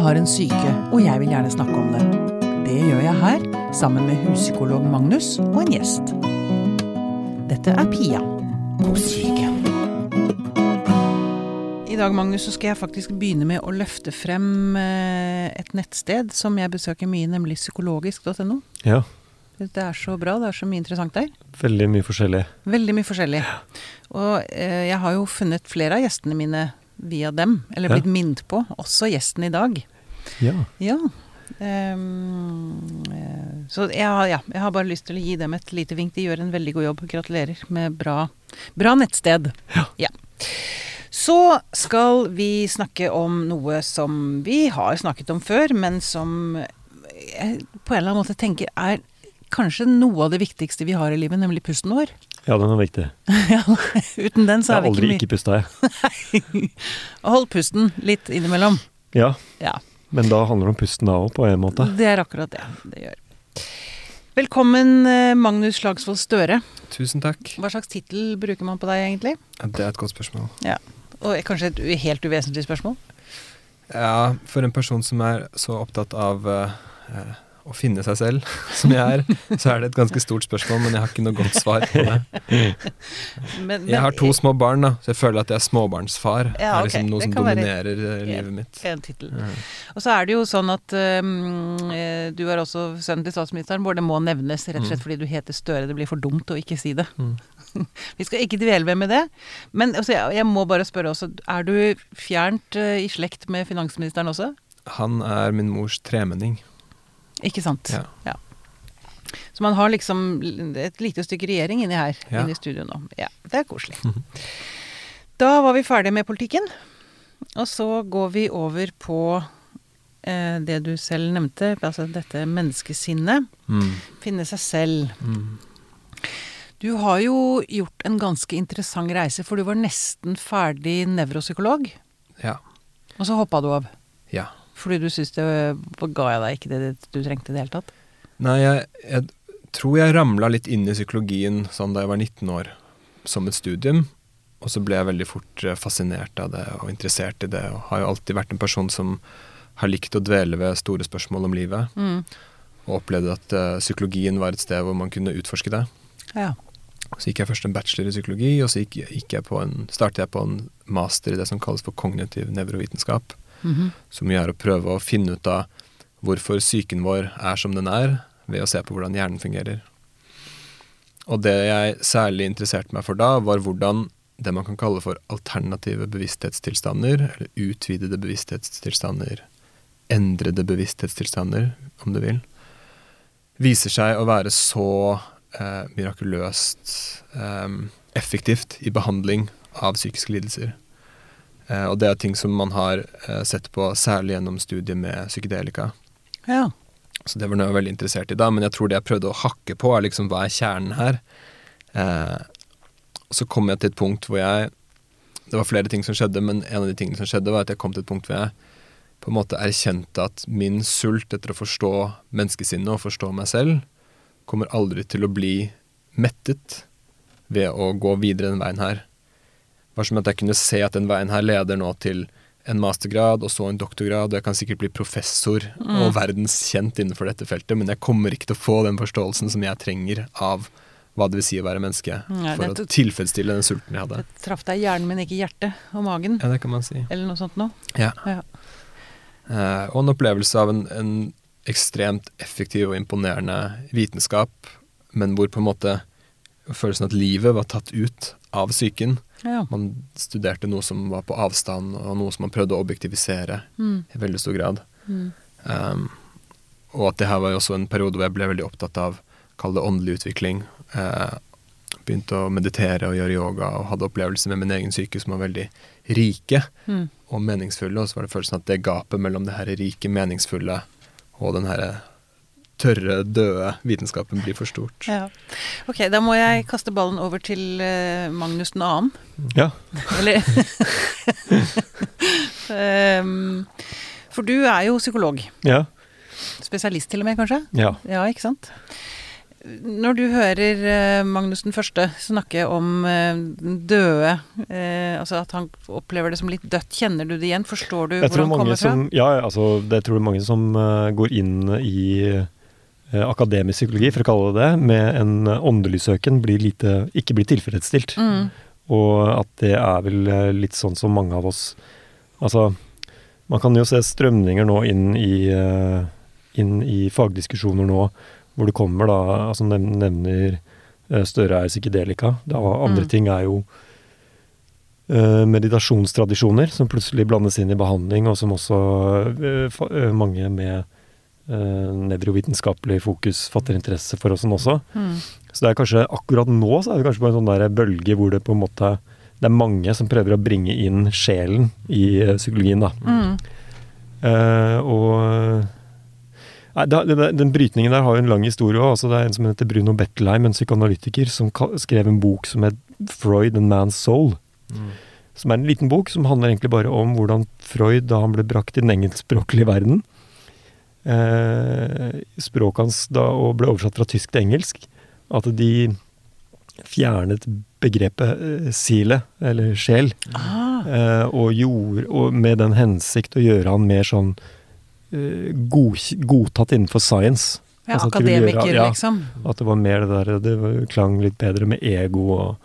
har en syke, og jeg vil gjerne snakke om det. Det gjør jeg her, sammen med huspsykolog Magnus og en gjest. Dette er Pia på syke. I dag Magnus, så skal jeg faktisk begynne med å løfte frem eh, et nettsted som jeg besøker mye, nemlig psykologisk.no. Ja, Det er så bra, det er så mye interessant der. veldig mye forskjellig. Veldig mye forskjellig. Og eh, jeg har jo funnet flere av gjestene mine via dem, eller Ja. blitt minnet på. Også gjesten i dag. Ja. Ja. Eh, så jeg har, ja, jeg har bare lyst til å gi dem et lite vink. De gjør en veldig god jobb. Gratulerer med bra, bra nettsted. Ja. Så skal vi snakke om noe som vi har snakket om før, men som jeg på en eller annen måte tenker er kanskje noe av det viktigste vi har i livet, nemlig pusten vår. Ja, den er viktig. Ja, uten den så er har vi ikke mye Jeg har aldri ikke pusta, jeg. Hold pusten litt innimellom. Ja, Ja. men da handler det om pusten da òg, på en måte. Det er akkurat det det gjør. Velkommen, eh, Magnus Slagsvold Støre. Tusen takk. Hva slags tittel bruker man på deg, egentlig? Ja, det er et godt spørsmål. Ja. Og kanskje et helt uvesentlig spørsmål? Ja, for en person som er så opptatt av eh, å finne seg selv, som jeg er, så er det et ganske stort spørsmål, men jeg har ikke noe godt svar på det. Men, Jeg har to små barn, da, så jeg føler at jeg er småbarnsfar. Ja, er liksom noe som kan være- dominerer eh, livet mitt. En tittel. Ja. Og så er det jo sånn at um, du er også sønnen til statsministeren, hvor det må nevnes, rett og slett Mm. fordi du heter Støre. Det blir for dumt å ikke si det. Mm. Vi skal ikke dvele ved med det. Men altså, jeg, jeg må bare spørre også, er du fjernt uh, i slekt med finansministeren også? Han er min mors tremenning. Ikke sant? Ja. Så man har liksom et lite stykke regjering inni her, Ja. inni studio nå. Ja, det er koselig. Da var vi ferdige med politikken. Og så går vi over på eh, det du selv nevnte, altså dette menneskesinnet. Mm. Finne seg selv. Mm. Du har jo gjort en ganske interessant reise, for du var nesten ferdig nevropsykolog, Ja. og så hoppa du av. Ja. Fordi du syns det ga jeg deg ikke det du trengte i det hele tatt. Nei, jeg, jeg tror jeg ramla litt inn i psykologien sånn da jeg var 19 år, som et studium. Og så ble jeg veldig fort eh, fascinert av det og interessert i det. Og har jo alltid vært en person som har likt å dvele ved store spørsmål om livet. Mm. Og opplevde at uh, psykologien var et sted hvor man kunne utforske det. Ja. Så gikk jeg først en bachelor i psykologi, og så gikk, gikk jeg på en, startet jeg på en master i det som kalles for kognitiv nevrovitenskap. Mhm. Som gjør å prøve å finne ut av hvorfor psyken vår er som den er, ved å se på hvordan hjernen fungerer. Og det jeg særlig interesserte meg for da, var hvordan det man kan kalle for alternative bevissthetstilstander, eller utvidede bevissthetstilstander, endrede bevissthetstilstander, om du vil, viser seg å være så eh, mirakuløst eh, effektivt i behandling av psykiske lidelser. Eh, og det er ting som man har eh, sett på særlig gjennom studiet med psykedelika. ja. Så det var noe jeg var veldig interessert i da, men jeg tror det jeg prøvde å hakke på, er liksom hva er kjernen her? Eh, så kom jeg til et punkt hvor jeg Det var flere ting som skjedde, men en av de tingene som skjedde, var at jeg kom til et punkt hvor jeg på en måte erkjente at min sult etter å forstå menneskesinnet og forstå meg selv, kommer aldri til å bli mettet ved å gå videre den veien her. Var som at jeg kunne se at den veien her leder nå til en mastergrad og så en doktorgrad, og jeg kan sikkert bli professor og verdenskjent innenfor dette feltet, men jeg kommer ikke til å få den forståelsen som jeg trenger av hva det vil si å være menneske, ja, for det- å tilfredsstille den sulten jeg hadde. Det traff deg i hjernen, men ikke hjertet og magen. Ja, det kan man si. Eller noe sånt noe. Ja. Ja. Uh, og en opplevelse av en, en ekstremt effektiv og imponerende vitenskap, men hvor på en måte følelsen at livet var tatt ut av psyken. Ja. Man studerte noe som var på avstand, og noe som man prøvde å objektivisere Mm. i veldig stor grad. Mm. Um, og at det her var jo også en periode hvor jeg ble veldig opptatt av kall det åndelig utvikling. Uh, begynte å meditere og gjøre yoga og hadde opplevelser med min egen syke som var veldig rike Mm. og meningsfulle. Og så var det følelsen at det gapet mellom det her rike, meningsfulle og den her tørre, døde vitenskapen blir for stort. Ja. Ok, da må jeg kaste ballen over til eh, Magnus den annen. Ja. Eller um, For du er jo psykolog. Ja. Spesialist til og med, kanskje? Ja. Ja, ikke sant? Når du hører eh, Magnus den første snakke om eh, døde, eh, altså at han opplever det som litt dødt, kjenner du det igjen? Forstår du hvor han kommer fra? som, ja, altså, det tror jeg mange som går inn i akademisk psykologi, for å kalle det det, med en uh, åndelig søken, blir lite, ikke blir tilfredsstilt. Mm. Og at det er vel eh, litt sånn som mange av oss Altså, man kan jo se strømninger nå inn i, eh, inn i fagdiskusjoner nå, hvor det kommer da Altså nev- nevner eh, Støre er psykedelika. Det andre Mm. ting er jo eh, meditasjonstradisjoner som plutselig blandes inn i behandling, og som også eh, eh, mange med eh, nevrovitenskapelig fokus fatter interesse for oss også. Mm. Så det er kanskje akkurat nå så er det kanskje på en sånn der bølge hvor det på en måte Det er mange som prøver å bringe inn sjelen i eh, psykologien, da. Mm. Eh, og Nei, det, Den brytningen der har jo en lang historie òg. Altså det er en som heter Bruno Bettelheim, en psykoanalytiker, som skrev en bok som het 'Freud and Man's Soul'. Som er en liten bok som handler egentlig bare om hvordan Freud, da han ble brakt i den engelskspråklige verden eh, Språket hans da og ble oversatt fra tysk til engelsk. At de fjernet begrepet eh, sile, eller sjel, Ah, eh, og, gjorde, og med den hensikt å gjøre han mer sånn eh, god, godtatt innenfor science. ja, Altså, akademiker, gjøre- ja. liksom. At det var mer det der Det klang litt bedre med ego og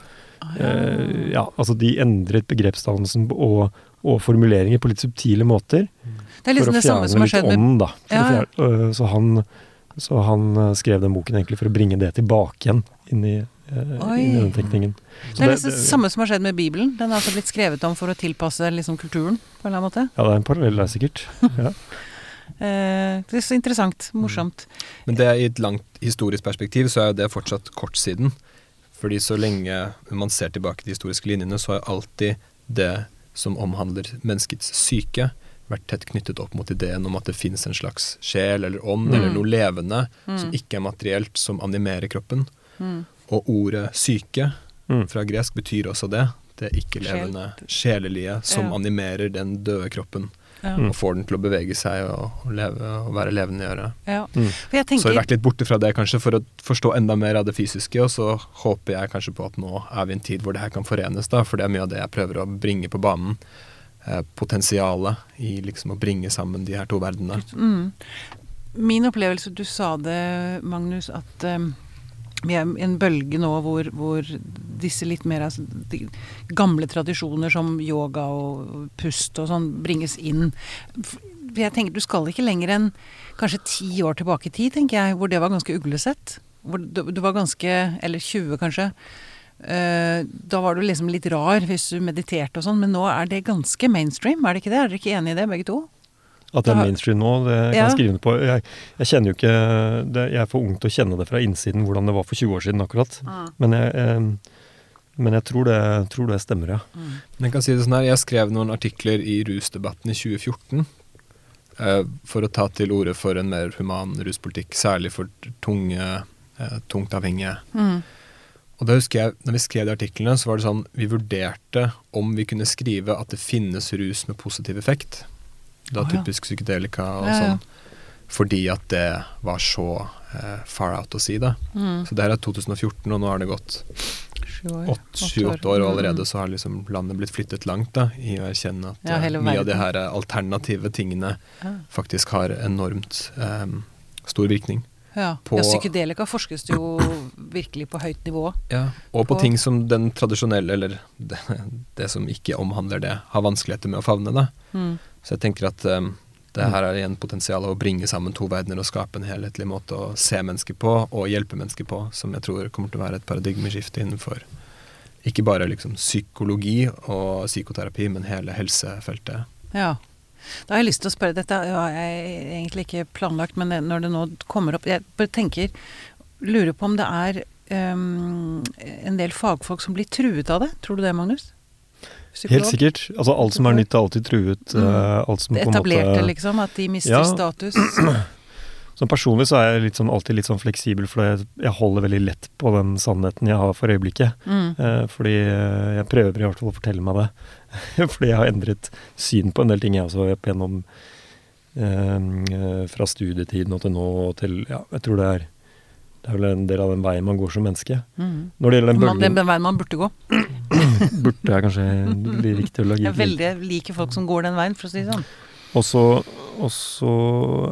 Ah, Eh, ja, altså de endret begrepsdannelsen og, og formuleringer på litt subtile måter. Det er liksom det samme som har skjedd med ånd, da. For Ja, å fjerne, øh, så, han, så han øh, skrev den boken egentlig for å bringe det tilbake igjen inn i, øh, inn i tenkningen. Så Det er liksom det samme som har skjedd med Bibelen. Den er altså blitt skrevet om for å tilpasse liksom, kulturen, på en eller annen måte. Ja, det er en parallell der, sikkert. Ja. Eh, det er så interessant. Morsomt. Men det er i et langt historisk perspektiv så er jo det fortsatt kort siden. Fordi så lenge man ser tilbake de historiske linjene, så er alltid det som omhandler menneskets syke, vært tett knyttet opp mot ideen om at det finnes en slags sjel eller ånd Mm. eller noe levende Mm. som ikke er materielt, som animerer kroppen. Mm. Og ordet syke Mm. fra gresk betyr også det. Det ikke-levende, sjelelige, som Ja. animerer den døde kroppen. Ja. Mm. Og får den til å bevege seg og, og, leve, og være levendegjørende. ja. Mm. Så jeg har vært litt borte fra det kanskje for å forstå enda mer av det fysiske, og så håper jeg kanskje på at nå er vi i en tid hvor det her kan forenes, da, for det er mye av det jeg prøver å bringe på banen. Eh, potensialet i liksom å bringe sammen de her to verdenene. mm. Min opplevelse, du sa det, Magnus, at um, vi er i en bølge nå hvor, hvor disse litt mer altså, gamle tradisjoner som yoga og pust og sånn bringes inn. Jeg tenker Du skal ikke lenger enn kanskje ti år tilbake i tid, tenker jeg, hvor det var ganske uglesett. Hvor det, det var ganske Eller 20, kanskje. Eh, da var du liksom litt rar hvis du mediterte og sånn, men nå er det ganske mainstream, er det ikke det? Er dere ikke enig i det, begge to? At det er mainstream nå, det kan Ja. jeg skrive under på. Jeg, jeg kjenner jo ikke det, Jeg er for ung til å kjenne det fra innsiden hvordan det var for 20 år siden akkurat. Men jeg, eh, men jeg tror, det, tror det stemmer, ja. Jeg kan si det sånn her, jeg skrev noen artikler i rusdebatten i 2014 eh, for å ta til orde for en mer human ruspolitikk, særlig for tunge, eh, tungt avhengige. Mm. Og da husker jeg, når vi skrev de artiklene, så var det sånn Vi vurderte om vi kunne skrive at det finnes rus med positiv effekt. Da Å, ja. typisk psykedelika og Ja, sånn. Fordi at det var så eh, far out å si det. Mm. Så det her er 2014, og nå har det gått sju-åtte 28 år, og Mm. allerede så har liksom landet blitt flyttet langt da, i å erkjenne at Ja, eh, mye av de her alternative tingene faktisk har enormt eh, stor virkning. Ja. på- ja, psykedelika forskes det jo virkelig på høyt nivå. Ja, og på På- ting som den tradisjonelle, eller det, det som ikke omhandler det, har vanskeligheter med å favne. Da. Mm. Så jeg tenker at um, det her er igjen potensial å bringe sammen to verdener og skape en helhetlig måte å se mennesker på, og hjelpe mennesker på, som jeg tror kommer til å være et paradigmeskifte innenfor ikke bare liksom psykologi og psykoterapi, men hele helsefeltet. Ja. Da har jeg lyst til å spørre, dette har jeg egentlig ikke planlagt, men når det nå kommer opp Jeg bare tenker, lurer på om det er um, en del fagfolk som blir truet av det. Tror du det, Magnus? Psykolog? Helt sikkert. Altså alt som er nytt er alltid truet. Mm. eh, alt som etablerte, måte liksom, at de mister Ja. status. Som personlig så er jeg litt sånn, alltid litt sånn fleksibel, for jeg, holder veldig lett på den sannheten jeg har for øyeblikket. Mm. Eh, fordi jeg prøver i hvert fall å fortelle meg det. fordi jeg har endret syn på en del ting jeg også gjennom eh, fra studietiden og til nå og til Ja, jeg tror det er Det er vel en del av den veien man går som menneske. Mm. Når det gjelder den Man, Den veien man burde gå. Burde er kanskje riktig å lage Jeg veldig liker folk som går den veien, for å si det sånn. Og så, og så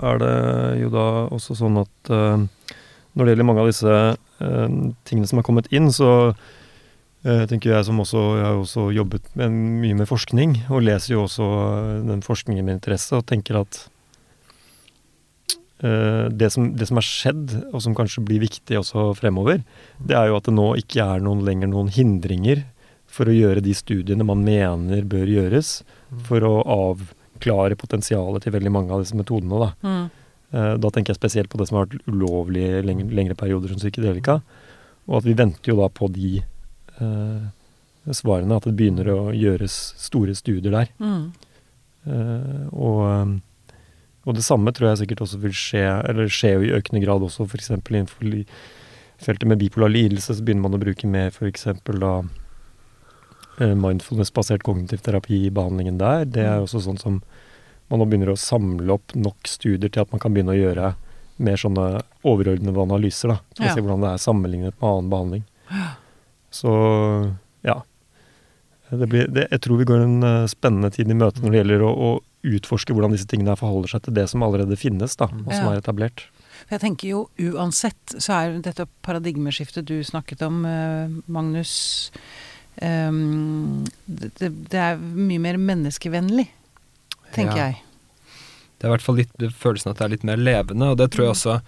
er det jo da også sånn at uh, når det gjelder mange av disse uh, tingene som har kommet inn, så uh, tenker jeg som også Jeg har også jobbet med, mye med forskning, og leser jo også den forskningen med interesse, og tenker at det, som, det som er skjedd, og som kanskje blir viktig også fremover, det er jo at det nå ikke er noen lenger noen hindringer for å gjøre de studiene man mener bør gjøres, for å avklare potensialet til veldig mange av disse metodene. Da, Mm. Eh, da tenker jeg spesielt på det som har vært ulovlig i lengre, lengre perioder som psykedelika. Og at vi venter jo da på de eh, svarene, at det begynner å gjøres store studier der. Mm. Eh, og, eh, og det samme tror jeg sikkert også vil skje, eller skjer jo i økende grad også f.eks. innenfor feltet med bipolar lidelse, så begynner man å bruke mer f.eks. da eh, mindfulness-basert kognitiv terapi i behandlingen der. Det er også sånn som man nå begynner å samle opp nok studier til at man kan begynne å gjøre mer sånne overordnede analyser, da. For Ja. å se hvordan det er sammenlignet med annen behandling. Så ja. Det blir, det, jeg tror vi går en eh, spennende tid i møte når det gjelder å, å utforske hvordan disse tingene forholder seg til det som allerede finnes, da, og som Ja. er etablert. For jeg tenker jo uansett så er dette paradigmeskiftet du snakket om, eh, Magnus um, det, det, er mye mer menneskevennlig, tenker Ja. jeg. Det er i hvert fall litt følelsen at det er litt mer levende, og det tror jeg også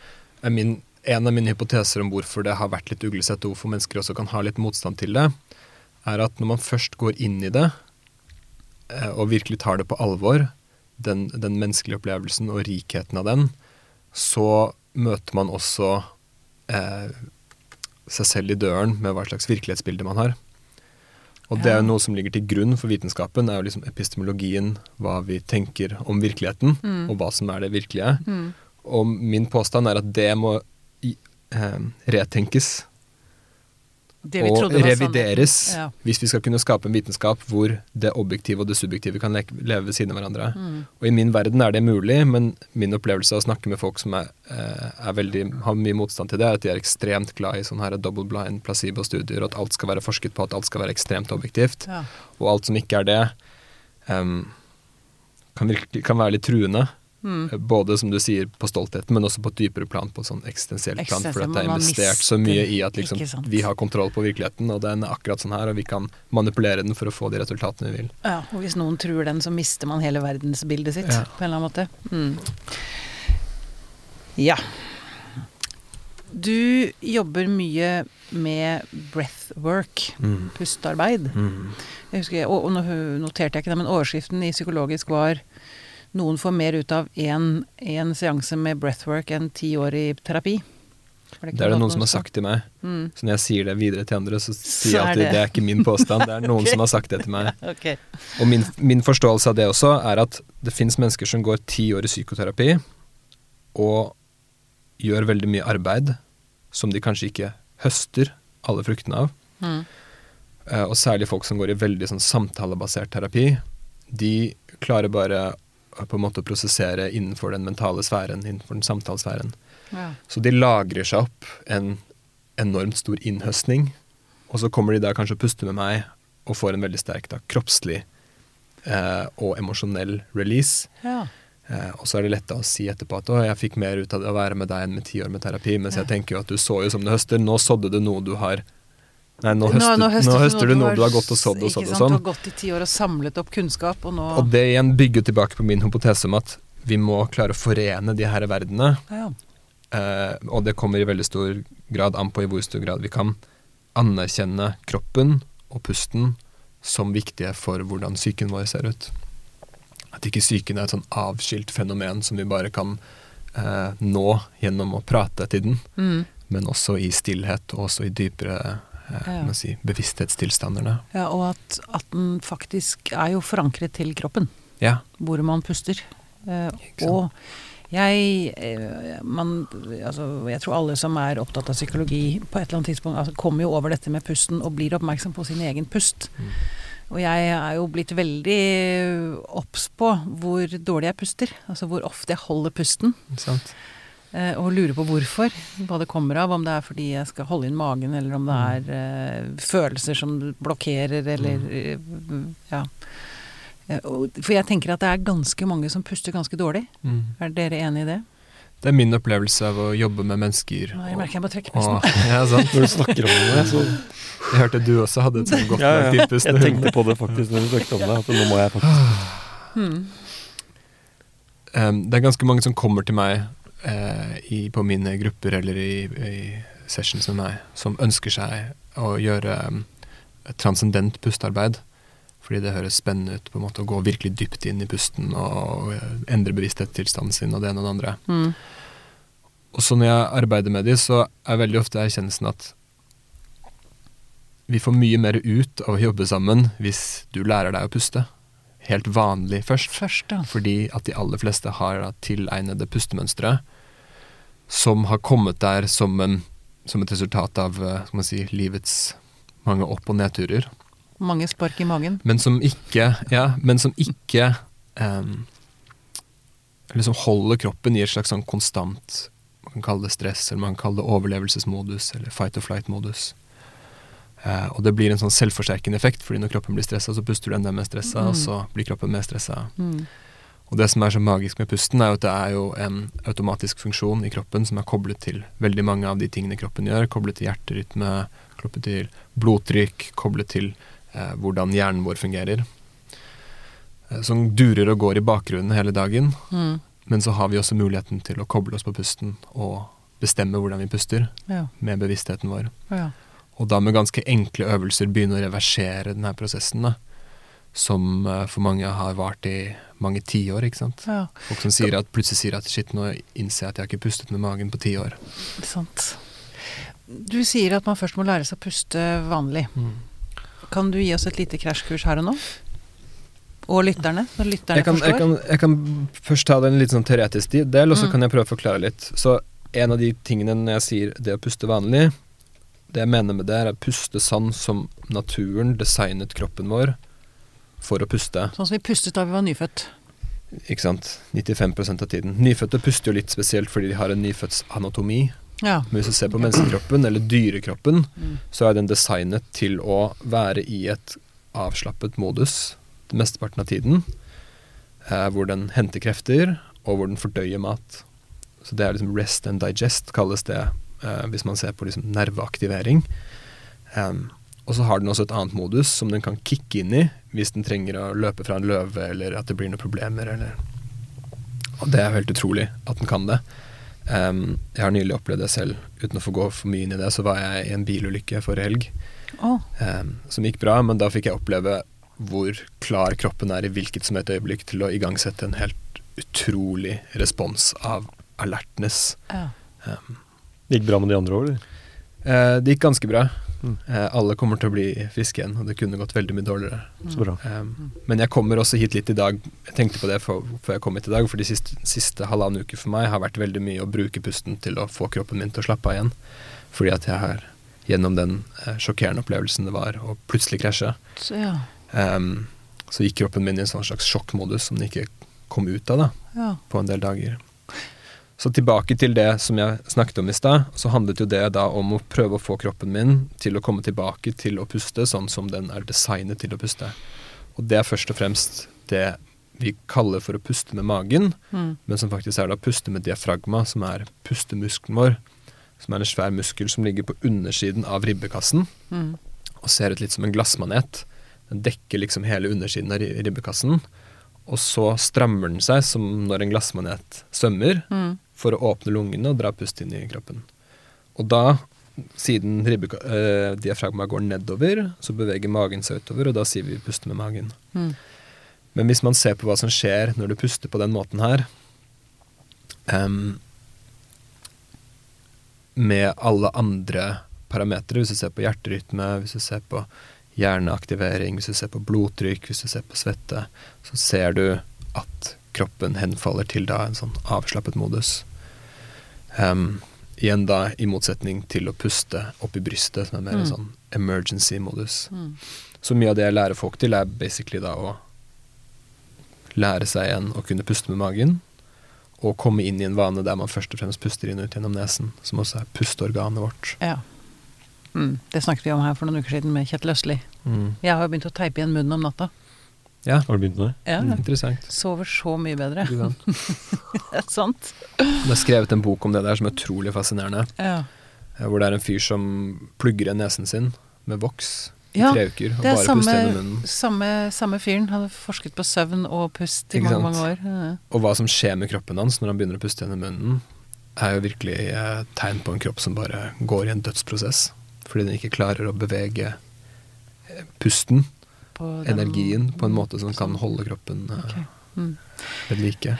er min, en av mine hypoteser om hvorfor det har vært litt uglesett, og hvorfor mennesker også kan ha litt motstand til det, er at når man først går inn i det, eh, og virkelig tar det på alvor, den, den menneskelige opplevelsen og rikheten av den, så møter man også eh, seg selv i døren med hva slags virkelighetsbilde man har. Og det er jo noe som ligger til grunn for vitenskapen, er jo liksom epistemologien, hva vi tenker om virkeligheten, Mm. og hva som er det virkelige. Mm. Og min påstand er at det må eh, retenkes og revideres. Ja. hvis vi skal kunne skape en vitenskap hvor det objektive og det subjektive kan leke, leve ved siden av hverandre. Mm. Og i min verden er det mulig, men min opplevelse av å snakke med folk som er, eh, er veldig, har mye motstand til det, er at de er ekstremt glad i sånne her double blind placebo-studier, og at alt skal være forsket på, at alt skal være ekstremt objektivt. Ja. Og alt som ikke er det, um, kan, virke, kan være litt truende. Mm. Eh, Både som du sier på stoltheten, men også på et dypere plan, på sånn eksistensielt plan. For at det er investert så mye i at liksom, vi har kontroll på virkeligheten, og den er akkurat sånn her, og vi kan manipulere den for å få de resultatene vi vil. ja. Og hvis noen tror den, så mister man hele verdensbildet sitt Ja. på en eller annen måte. Mm. Ja. Du jobber mye med breathwork, pustearbeid. Jeg husker, og, og noterte jeg ikke det, men overskriften i psykologisk var noen får mer ut av én seanse med breathwork enn ti år i terapi. Det, Det er det noen som har sagt til meg. Mm. Så når jeg sier det videre til andre, så sier jeg at alltid det- det er ikke min påstand, det er noen okay. som har sagt det til meg. okay. Og min, min forståelse av det også er at det fins mennesker som går ti år i psykoterapi og gjør veldig mye arbeid som de kanskje ikke høster alle fruktene av. Mm. Uh, og særlig folk som går i veldig sånn samtalebasert terapi. De klarer bare på en måte å prosessere innenfor den mentale sfæren, innenfor den samtalesfæren. Ja. Så de lagrer seg opp en enormt stor innhøstning, og så kommer de da kanskje og puster med meg og får en veldig sterk da, kroppslig eh, og emosjonell release. ja. Eh, og så er det lett å si etterpå at 'å, jeg fikk mer ut av det å være med deg enn med ti år med terapi', mens jeg tenker jo at du så jo som du høster. Nå sådde du noe du har Nei, nå høster, nå høster, du noe du har gått og sådd og sådd og sånn. Du har gått i ti år og samlet opp kunnskap, og nå Og det igjen bygger tilbake på min hypotese om at vi må klare å forene de her verdenene. ja. Eh, og det kommer i veldig stor grad an på i hvor stor grad vi kan anerkjenne kroppen og pusten som viktige for hvordan psyken vår ser ut. At ikke psyken er et sånn avskilt fenomen som vi bare kan eh, nå gjennom å prate til den, Mm. men også i stillhet og også i dypere Ja. si, bevissthetstilstandene. ja, og at, at den faktisk er jo forankret til kroppen, Ja. hvor man puster. Eh, og jeg eh, man, altså, Jeg tror alle som er opptatt av psykologi på et eller annet tidspunkt, altså, kommer jo over dette med pusten og blir oppmerksom på sin egen pust. Mm. Og jeg er jo blitt veldig obs på hvor dårlig jeg puster. Altså hvor ofte jeg holder pusten. Sant? Eh, og lurer på hvorfor. Hva det kommer av. Om det er fordi jeg skal holde inn magen, eller om det er eh, følelser som blokkerer, eller eh, ja. For jeg tenker at det er ganske mange som puster ganske dårlig. Mm. Er dere enig i det? Det er min opplevelse av å jobbe med mennesker. Nå, jeg merker jeg må trekke og, pusten. ja, sant. Når du snakker om det, så Jeg hørte du også hadde et sånt godt ja, ja. innpust. Jeg tenkte på det faktisk når du snakket om det, at nå må jeg faktisk Hmm. Um, det er ganske mange som kommer til meg eh, i, på mine grupper eller i, i sessions med meg, som ønsker seg å gjøre um, et transcendent pustearbeid. Fordi det høres spennende ut på en måte å gå virkelig dypt inn i pusten og eh, endre bevissthetstilstanden sin og det ene og det andre. Mm. Og så når jeg arbeider med de, så er veldig ofte erkjennelsen at vi får mye mer ut av å jobbe sammen hvis du lærer deg å puste. Helt vanlig først. Først, ja. Fordi at de aller fleste har da tilegnede pustemønstre som har kommet der som, en, som et resultat av eh, si, livets mange opp- og nedturer. Mange spark i magen. Men som ikke Ja, men som ikke em, liksom holder kroppen i et slags sånn konstant Man kan kalle det stress, eller man kan kalle det overlevelsesmodus, eller fight or flight-modus. Eh, og det blir en sånn selvforsterkende effekt, fordi når kroppen blir stressa, så puster du enda mer stressa, Mm. og så blir kroppen mer stressa. Mm. Og det som er så magisk med pusten, er jo at det er jo en automatisk funksjon i kroppen som er koblet til veldig mange av de tingene kroppen gjør. Koblet til hjerterytme, koblet til blodtrykk, koblet til eh, hvordan hjernen vår fungerer. Eh, som durer og går i bakgrunnen hele dagen. Mm. Men så har vi også muligheten til å koble oss på pusten og bestemme hvordan vi puster Ja. med bevisstheten vår. ja. Og da med ganske enkle øvelser begynne å reversere denne prosessen, da. Som eh, for mange har vart i mange tiår, ikke sant. ja. Folk som sier at, plutselig sier at shit, nå innser jeg at jeg har ikke pustet med magen på ti år. Sant. Du sier at man først må lære seg å puste vanlig. Kan du gi oss et lite krasjkurs her og nå? Og lytterne, når lytterne Jeg kan, jeg, forstår. kan, jeg kan først ta det en litt sånn teoretisk del, og så Mm. kan jeg prøve å forklare litt. Så en av de tingene når jeg sier det å puste vanlig, det jeg mener med det, er å puste sånn som naturen designet kroppen vår for å puste. Sånn som vi pustet da vi var nyfødt. Ikke sant? 95% av tiden. Nyfødte puster jo litt spesielt fordi de har en nyfødtsanatomi. Ja. Men hvis du ser på menneskekroppen, eller dyrekroppen, Mm. så er den designet til å være i et avslappet modus det mesteparten av tiden. Eh, hvor den henter krefter, og hvor den fordøyer mat. Så det er liksom rest and digest, kalles det eh, hvis man ser på liksom nerveaktivering. Um, og så har den også et annet modus som den kan kicke inn i hvis den trenger å løpe fra en løve, eller at det blir noen problemer, eller Og det er helt utrolig at den kan det. Um, jeg har nylig opplevd det selv. Uten å få gå for mye inn i det, så var jeg i en bilulykke forrige helg oh. um, som gikk bra, men da fikk jeg oppleve hvor klar kroppen er i hvilket som helst øyeblikk til å igangsette en helt utrolig respons av alertness. ja. Em, Det gikk bra med de andre òg, eller? eh, det gikk ganske bra. Mm. Eh, alle kommer til å bli friske igjen, og det kunne gått veldig mye dårligere. Så bra. Um, men jeg kommer også hit litt i dag. Jeg tenkte på det for, før jeg kom hit i dag, for de siste, siste halvannen uke for meg har vært veldig mye å bruke pusten til å få kroppen min til å slappe av igjen. Fordi at jeg har gjennom den eh, sjokkerende opplevelsen det var å plutselig krasje, Så, ja. um, så gikk kroppen min i en sånn slags sjokkmodus som den ikke kom ut av da, ja. på en del dager. Så tilbake til det som jeg snakket om i stad, så handlet jo det da om å prøve å få kroppen min til å komme tilbake til å puste sånn som den er designet til å puste. Og det er først og fremst det vi kaller for å puste med magen, Mm. men som faktisk er da puste med diafragma, som er pustemuskelen vår. Som er en svær muskel som ligger på undersiden av ribbekassen Mm. og ser ut litt som en glassmanet. Den dekker liksom hele undersiden av ribbekassen. Og så strammer den seg som når en glassmanet svømmer, Mm. For å åpne lungene og dra pust inn i kroppen. Og da, siden ribbe, eh, diafragma går nedover, så beveger magen seg utover, og da sier vi puste med magen. Mm. Men hvis man ser på hva som skjer når du puster på den måten her um, Med alle andre parametere, hvis du ser på hjerterytme, hvis du ser på hjerneaktivering, hvis du ser på blodtrykk, hvis du ser på svette, så ser du at kroppen henfaller til da en sånn avslappet modus. Um, igjen da i motsetning til å puste opp i brystet, som er mer en Mm. sånn emergency-modus. Mm. Så mye av det jeg lærer folk til, er basically da å lære seg igjen å kunne puste med magen, og komme inn i en vane der man først og fremst puster inn og ut gjennom nesen, som også er pusteorganet vårt. Ja. Mm, det snakket vi om her for noen uker siden med Kjetil Østli. Mm. Jeg har jo begynt å teipe igjen munnen om natta. Ja, Har du begynt med det? Ja, mm, interessant. Sover så mye bedre. Det er sant. Det har skrevet en bok om det der som er utrolig fascinerende. Ja. eh, Hvor det er en fyr som plugger igjen nesen sin med voks i Ja, tre uker, og det er bare samme, puster gjennom munnen. samme, samme fyren. Hadde forsket på søvn og pust i Ikke mange, mange år. Ja. Og hva som skjer med kroppen hans når han begynner å puste gjennom munnen, er jo virkelig et tegn på en kropp som bare går i en dødsprosess. Fordi den ikke klarer å bevege eh, pusten, På den- energien, på en måte som kan holde kroppen eh, Ok. Mm. ved like.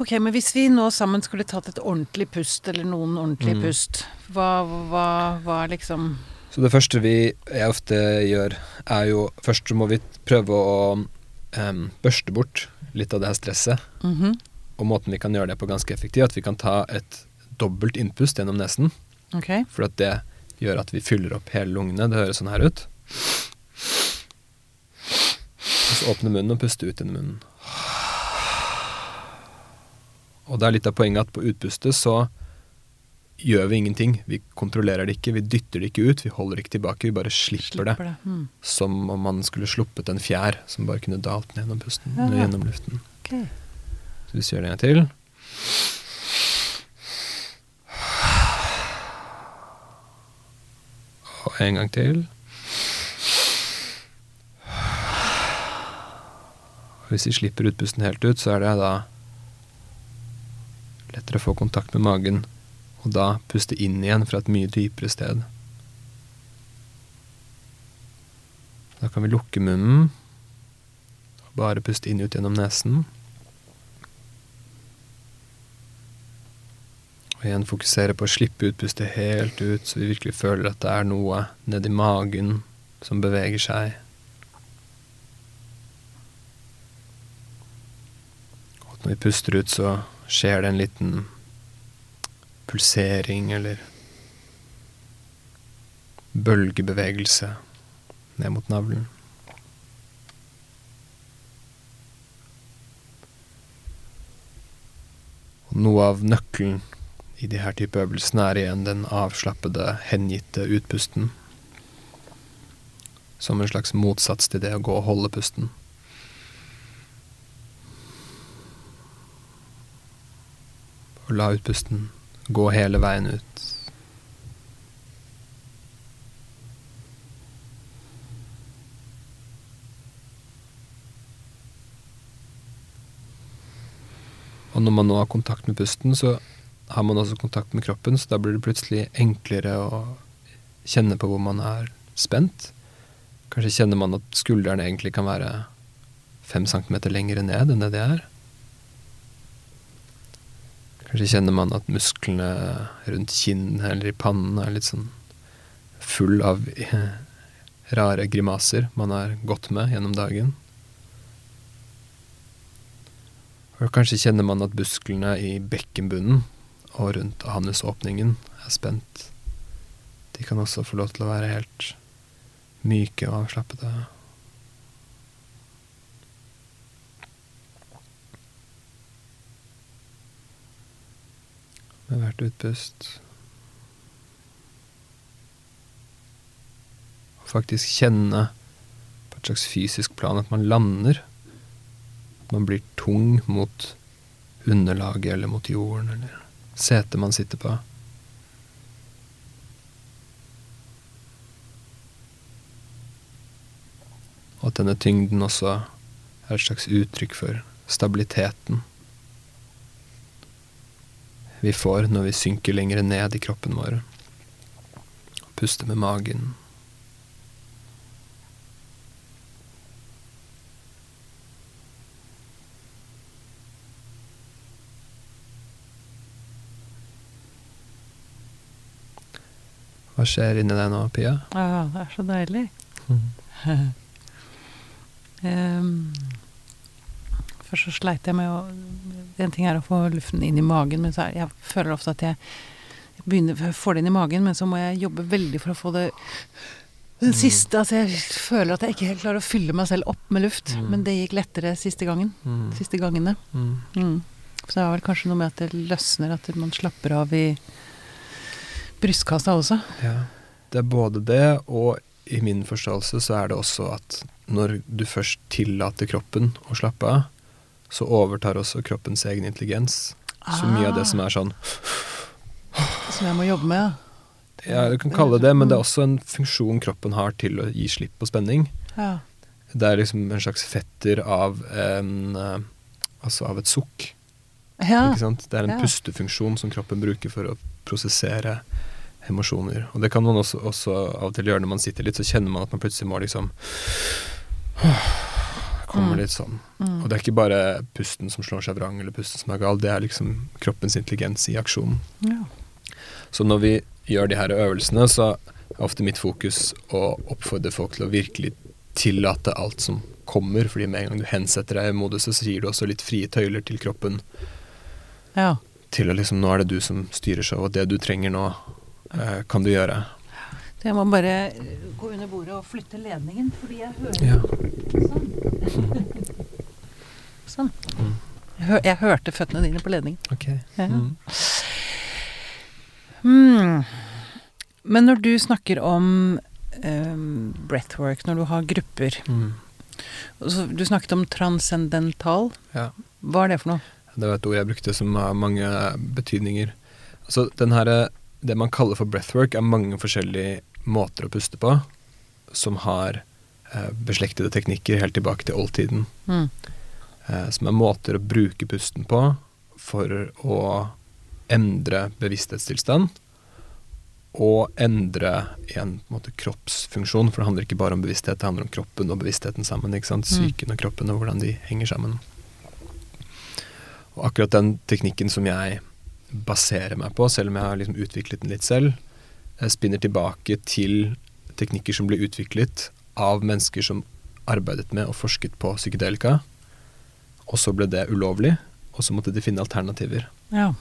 Ok, men hvis vi nå sammen skulle tatt et ordentlig pust, eller noen ordentlige Mm. pust, hva, hva, hva liksom Så det første vi jeg ofte gjør, er jo Først så må vi prøve å um, børste bort litt av det her stresset. Mhm. Og måten vi kan gjøre det på ganske effektivt, at vi kan ta et dobbelt innpust gjennom nesen. Okay. For at det gjør at vi fyller opp hele lungene. Det høres sånn her ut. Åpne munnen og puste ut gjennom munnen. Og det er litt av poenget at på utpustet så gjør vi ingenting. Vi kontrollerer det ikke, vi dytter det ikke ut, vi holder det ikke tilbake, vi bare slipper, det. Slipper det. Mm. Som om man skulle sluppet en fjær som bare kunne dalt ned gjennom pusten, Ja. gjennom luften. Okay. Så hvis vi gjør det en gang til Og en gang til. Og hvis vi slipper utpusten helt ut, så er det da lettere å få kontakt med magen, og da puste inn igjen fra et mye dypere sted. Da kan vi lukke munnen og bare puste inn ut gjennom nesen. Og igjen fokusere på å slippe utpustet helt ut, så vi virkelig føler at det er noe nedi magen som beveger seg. Og at når vi puster ut, så skjer det en liten pulsering eller bølgebevegelse ned mot navlen. Og noe av nøkkelen i de her type øvelsene er igjen den avslappede, hengitte utpusten. Som en slags motsats til det å gå og holde pusten. Og la utpusten gå hele veien ut. Og når man nå har kontakt med pusten, så har man også kontakt med kroppen, så da blir det plutselig enklere å kjenne på hvor man er spent. Kanskje kjenner man at skuldrene egentlig kan være fem centimeter lengre ned enn det de er. Kanskje kjenner man at musklene rundt kinn eller i pannen er litt sånn full av rare grimaser man har gått med gjennom dagen. Og kanskje kjenner man at musklene i bekkenbunnen og rundt anusåpningen er spent. De kan også få lov til å være helt myke og avslappede. Med hvert utpust Og faktisk kjenne på et slags fysisk plan at man lander. At man blir tung mot underlaget eller mot jorden eller setet man sitter på. Og at denne tyngden også er et slags uttrykk for stabiliteten vi får når vi synker lenger ned i kroppen vår. Og puster med magen. Hva skjer inni deg nå, Pia? Ja, det er så deilig. Ehm, først så sleit jeg med å En ting er å få luften inn i magen, men så er, jeg føler ofte at jeg begynner, jeg får det inn i magen, men så må jeg jobbe veldig for å få det den siste Altså, jeg føler at jeg ikke helt klarer å fylle meg selv opp med luft. Mm. Men det gikk lettere siste gangen. Mm. Siste gangene. Mm. Mm. Så det er vel kanskje noe med at det løsner, at man slapper av i brystkassa også. Ja. Det er både det, og i min forståelse så er det også at når du først tillater kroppen å slappe av, så overtar også kroppens egen intelligens. Så mye av det som er sånn Som jeg må jobbe med, Ja, du kan kalle det det, men det er også en funksjon kroppen har til å gi slipp på spenning. ja. Det er liksom en slags fetter av en eh, Altså av et sukk. Ja. Det er en Ja. pustefunksjon som kroppen bruker for å prosessere emosjoner. Og det kan man også, også av og til gjøre når man sitter litt, så kjenner man at man plutselig må liksom Kommer Mm. litt sånn. Og det er ikke bare pusten som slår seg vrang, eller pusten som er gal, det er liksom kroppens intelligens i aksjon. Ja. Så når vi gjør de her øvelsene, så er ofte mitt fokus å oppfordre folk til å virkelig tillate alt som kommer, fordi med en gang du hensetter deg i moduset, så gir du også litt frie tøyler til kroppen ja. til å liksom Nå er det du som styrer showet, og det du trenger nå, eh, kan du gjøre. Jeg må bare gå under bordet og flytte ledningen, fordi jeg hører Ja. Sånn. sånn. Jeg, hørte føttene dine på ledningen. Ok. Ja. Mm. Hmm. Men når du snakker om um, breathwork, når du har grupper Mm. så Du snakket om transcendental. Ja. Hva er det for noe? Det var et ord jeg brukte som har mange betydninger. Altså, den her, det man kaller for breathwork, er mange forskjellige måter å puste på, som har eh, beslektede teknikker helt tilbake til oldtiden. Mm. Eh, som er måter å bruke pusten på for å endre bevissthetstilstand. Og endre på en måte, kroppsfunksjon, for det handler ikke bare om bevissthet, det handler om kroppen og bevisstheten sammen. ikke sant? Mm. Psyken og kroppen og hvordan de henger sammen. Og akkurat den teknikken som jeg baserer meg på, selv om jeg har liksom utviklet den litt selv, eh, spinner tilbake til teknikker som ble utviklet av mennesker som arbeidet med og forsket på psykedelika. Og så ble det ulovlig, og så måtte de finne alternativer. Ja.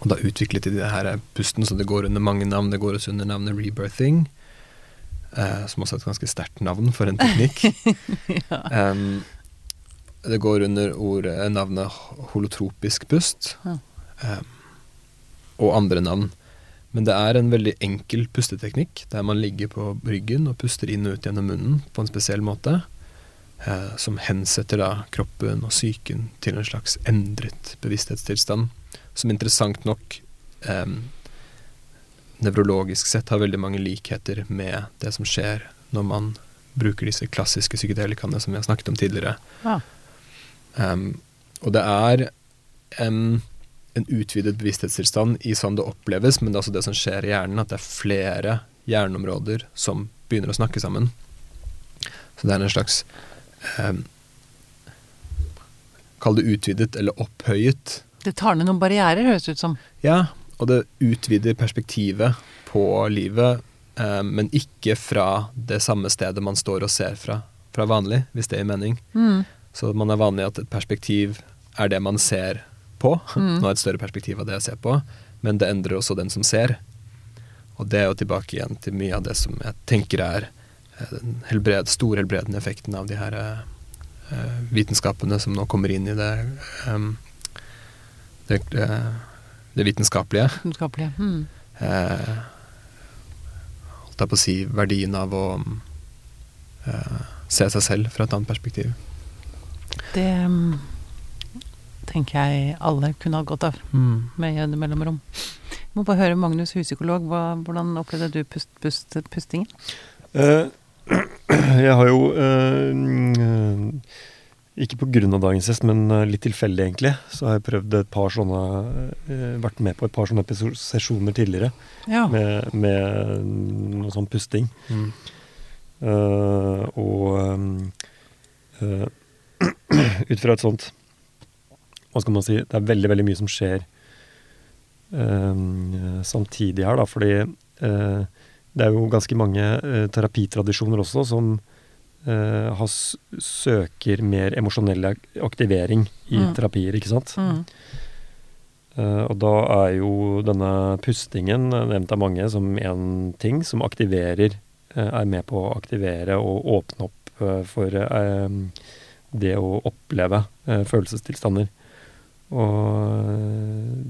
Og da utviklet de det her pusten, så det går under mange navn. Det går også under navnet rebirthing, eh, som også er et ganske sterkt navn for en teknikk. ja. um, det går under ordet, navnet holotropisk pust, Ja. um, og andre navn. Men det er en veldig enkel pusteteknikk, der man ligger på ryggen og puster inn og ut gjennom munnen på en spesiell måte, eh, som hensetter da kroppen og psyken til en slags endret bevissthetstilstand, som interessant nok eh, nevrologisk sett har veldig mange likheter med det som skjer når man bruker disse klassiske psykedelikaene som vi har snakket om tidligere. Ja. Um, og det er em, en utvidet bevissthetstilstand i sånn det oppleves, men det er også det som skjer i hjernen, at det er flere hjerneområder som begynner å snakke sammen. Så det er en slags eh, Kall det utvidet eller opphøyet. Det tar ned noen barrierer, høres det ut som. Ja, og det utvider perspektivet på livet, eh, men ikke fra det samme stedet man står og ser fra, fra vanlig, hvis det gir mening. Mm. Så man er vanlig at et perspektiv er det man ser på. Mm. Nå er et større perspektiv av det jeg ser på, men det endrer også den som ser. Og det er jo tilbake igjen til mye av det som jeg tenker er eh, den helbred, store helbredende effekten av de her eh, vitenskapene som nå kommer inn i det, um, det, uh, det vitenskapelige. Vitenskapelige. Mm. Uh, holdt jeg på å si verdien av å se seg selv fra et annet perspektiv. Det mm, tenker jeg alle kunne hatt godt av, med jevne mellomrom. Jeg må bare høre Magnus, huspsykolog, hvordan opplevde du pust, pust, pustingen? Uh, jeg har jo eh, mm, Ikke av dagens gjest, men eh, litt tilfeldig, egentlig. Så har jeg prøvd et par sånne Vært med på et par sånne sesjoner tidligere Ja. med, med noe sånn pusting. Mm. Uh, og eh, ut fra et sånt Hva skal man si Det er veldig, veldig mye som skjer um, samtidig her, da, fordi uh, det er jo ganske mange uh, terapitradisjoner også som uh, has, søker mer emosjonell aktivering i Mm. terapier, ikke sant? Mm. Uh, og da er jo denne pustingen nevnt av mange som en ting som aktiverer uh, Er med på å aktivere og åpne opp uh, for det å oppleve følelsestilstander. Og eh,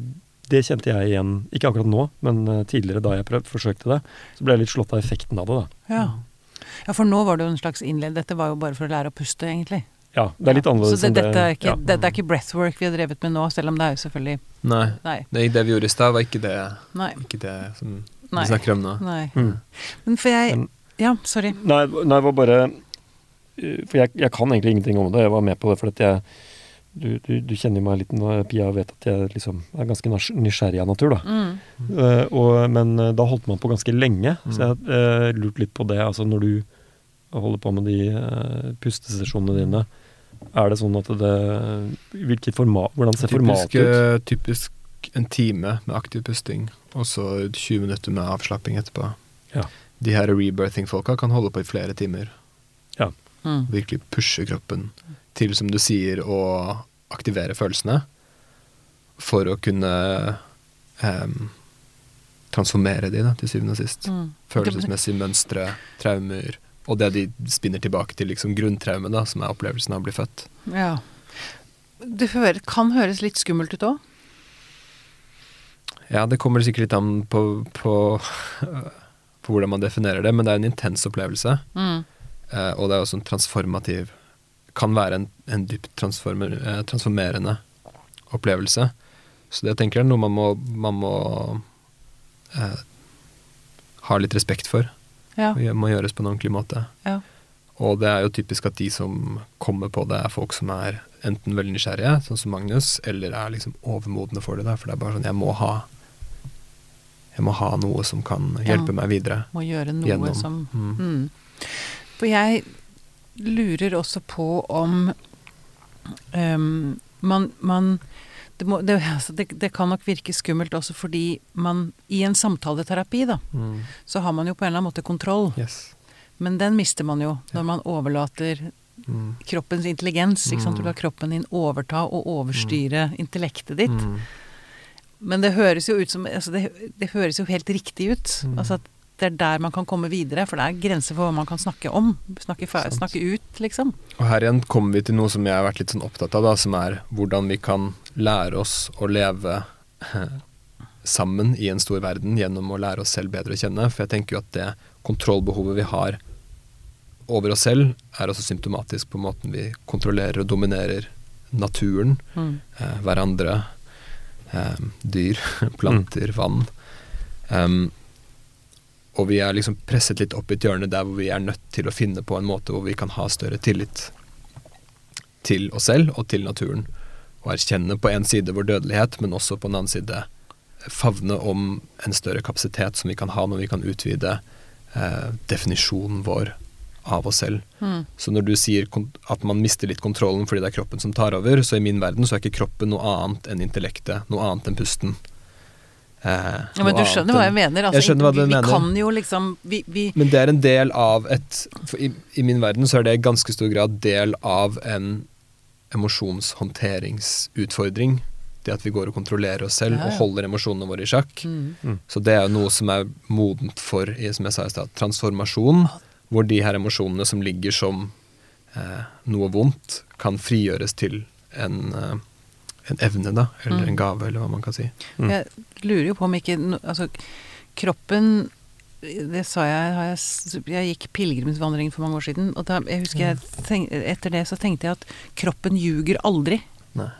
det kjente jeg igjen, ikke akkurat nå, men eh, tidligere da jeg prøv, forsøkte det. Så ble jeg litt slått av effekten av det, da. Ja. ja, for nå var det jo en slags innledd Dette var jo bare for å lære å puste, egentlig. Ja, det er litt annerledes Så det, enn dette, er ikke, ja. det, det er ikke breathwork vi har drevet med nå, selv om det er jo selvfølgelig Nei. Nei. Nei, det vi gjorde i stad, var ikke det, Nei. ikke det som Nei. vi snakker om nå. nei. Mm. Men for jeg Men- Ja, sorry. Nei, nei, det var bare eh, For jeg, jeg kan egentlig ingenting om det. Jeg var med på det fordi jeg du, du, du kjenner meg litt nå, Pia vet at jeg liksom er ganske nysgjerrig av natur, da. Mm. Uh, og, men eh, da holdt man på ganske lenge, Mm. så jeg uh, lurte litt på det. Altså når du holder på med de uh, pustesesjonene dine, er det sånn at det Hvilket format Hvordan ser Typisk, formatet ut? typisk en time med aktiv pusting, og så 20 minutter med avslapping etterpå. Ja. De her rebirthing-folka kan holde på i flere timer. Mm. Virkelig pushe kroppen til, som du sier, å aktivere følelsene for å kunne em, transformere de, da, til syvende og sist. Mm. Følelsesmessige mønstre, traumer, og det de spinner tilbake til liksom grunntraumet, da, som er opplevelsen av å bli født. Ja. Det hører, kan høres litt skummelt ut òg. Ja, det kommer sikkert litt an på, på, på hvordan man definerer det, men det er en intens opplevelse. Mm. Eh, og det er også en transformativ Kan være en, en dypt transformer, eh, transformerende opplevelse. Så det jeg tenker er noe man må, man må eh, ha litt respekt for. Ja. Det må gjøres på en ordentlig måte. Ja. Og det er jo typisk at de som kommer på det, er folk som er enten veldig nysgjerrige, sånn som Magnus, eller er liksom overmodne for det. Der, For det er bare sånn Jeg må ha Jeg må ha noe som kan hjelpe Ja. meg videre. Må gjøre noe Gjennom. som Mm. mm. For jeg lurer også på om um, man, man det, må, det, altså det, det kan nok virke skummelt også fordi man i en samtaleterapi, da, Mm. så har man jo på en eller annen måte kontroll. Yes. Men den mister man jo når man overlater Mm. kroppens intelligens. Ikke sant? Du Mm. lar kroppen din overta og overstyre intellektet ditt. Mm. Men det høres jo ut som altså det, det høres jo helt riktig ut. Mm. Altså at det er der man kan komme videre, for det er grenser for hva man kan snakke om. Snakke, snakke ut, liksom. Og her igjen kommer vi til noe som jeg har vært litt sånn opptatt av, da, som er hvordan vi kan lære oss å leve sammen i en stor verden gjennom å lære oss selv bedre å kjenne. For jeg tenker jo at det kontrollbehovet vi har over oss selv, er også symptomatisk på måten vi kontrollerer og dominerer naturen, Mm. eh, hverandre, eh, dyr, planter, vann. Um, og vi er liksom presset litt opp i et hjørne der hvor vi er nødt til å finne på en måte hvor vi kan ha større tillit til oss selv og til naturen. Og erkjenne på en side vår dødelighet, men også på en annen side favne om en større kapasitet som vi kan ha når vi kan utvide eh, definisjonen vår av oss selv. Mm. Så når du sier at man mister litt kontrollen fordi det er kroppen som tar over, så i min verden så er ikke kroppen noe annet enn intellektet, noe annet enn pusten. Eh, Ja, men du skjønner hva jeg mener? Altså, Jeg skjønner hva vi, du vi mener. kan jo liksom vi, vi, Men det er en del av et for i, I min verden så er det i ganske stor grad del av en emosjonshåndteringsutfordring. Det at vi går og kontrollerer oss selv Ja, ja. og holder emosjonene våre i sjakk. mm. Så det er jo noe som er modent for, i- som jeg sa i sted, transformasjon. Hvor de her emosjonene som ligger som eh, noe vondt, kan frigjøres til en, eh, en evne, da. Eller Mm. en gave, eller hva man kan si. Mm. Jeg lurer jo på om ikke Altså, kroppen Det sa jeg, jeg Jeg gikk pilegrimsvandring for mange år siden, og da, jeg husker jeg tenk, etter det så tenkte jeg at kroppen ljuger aldri. Nei.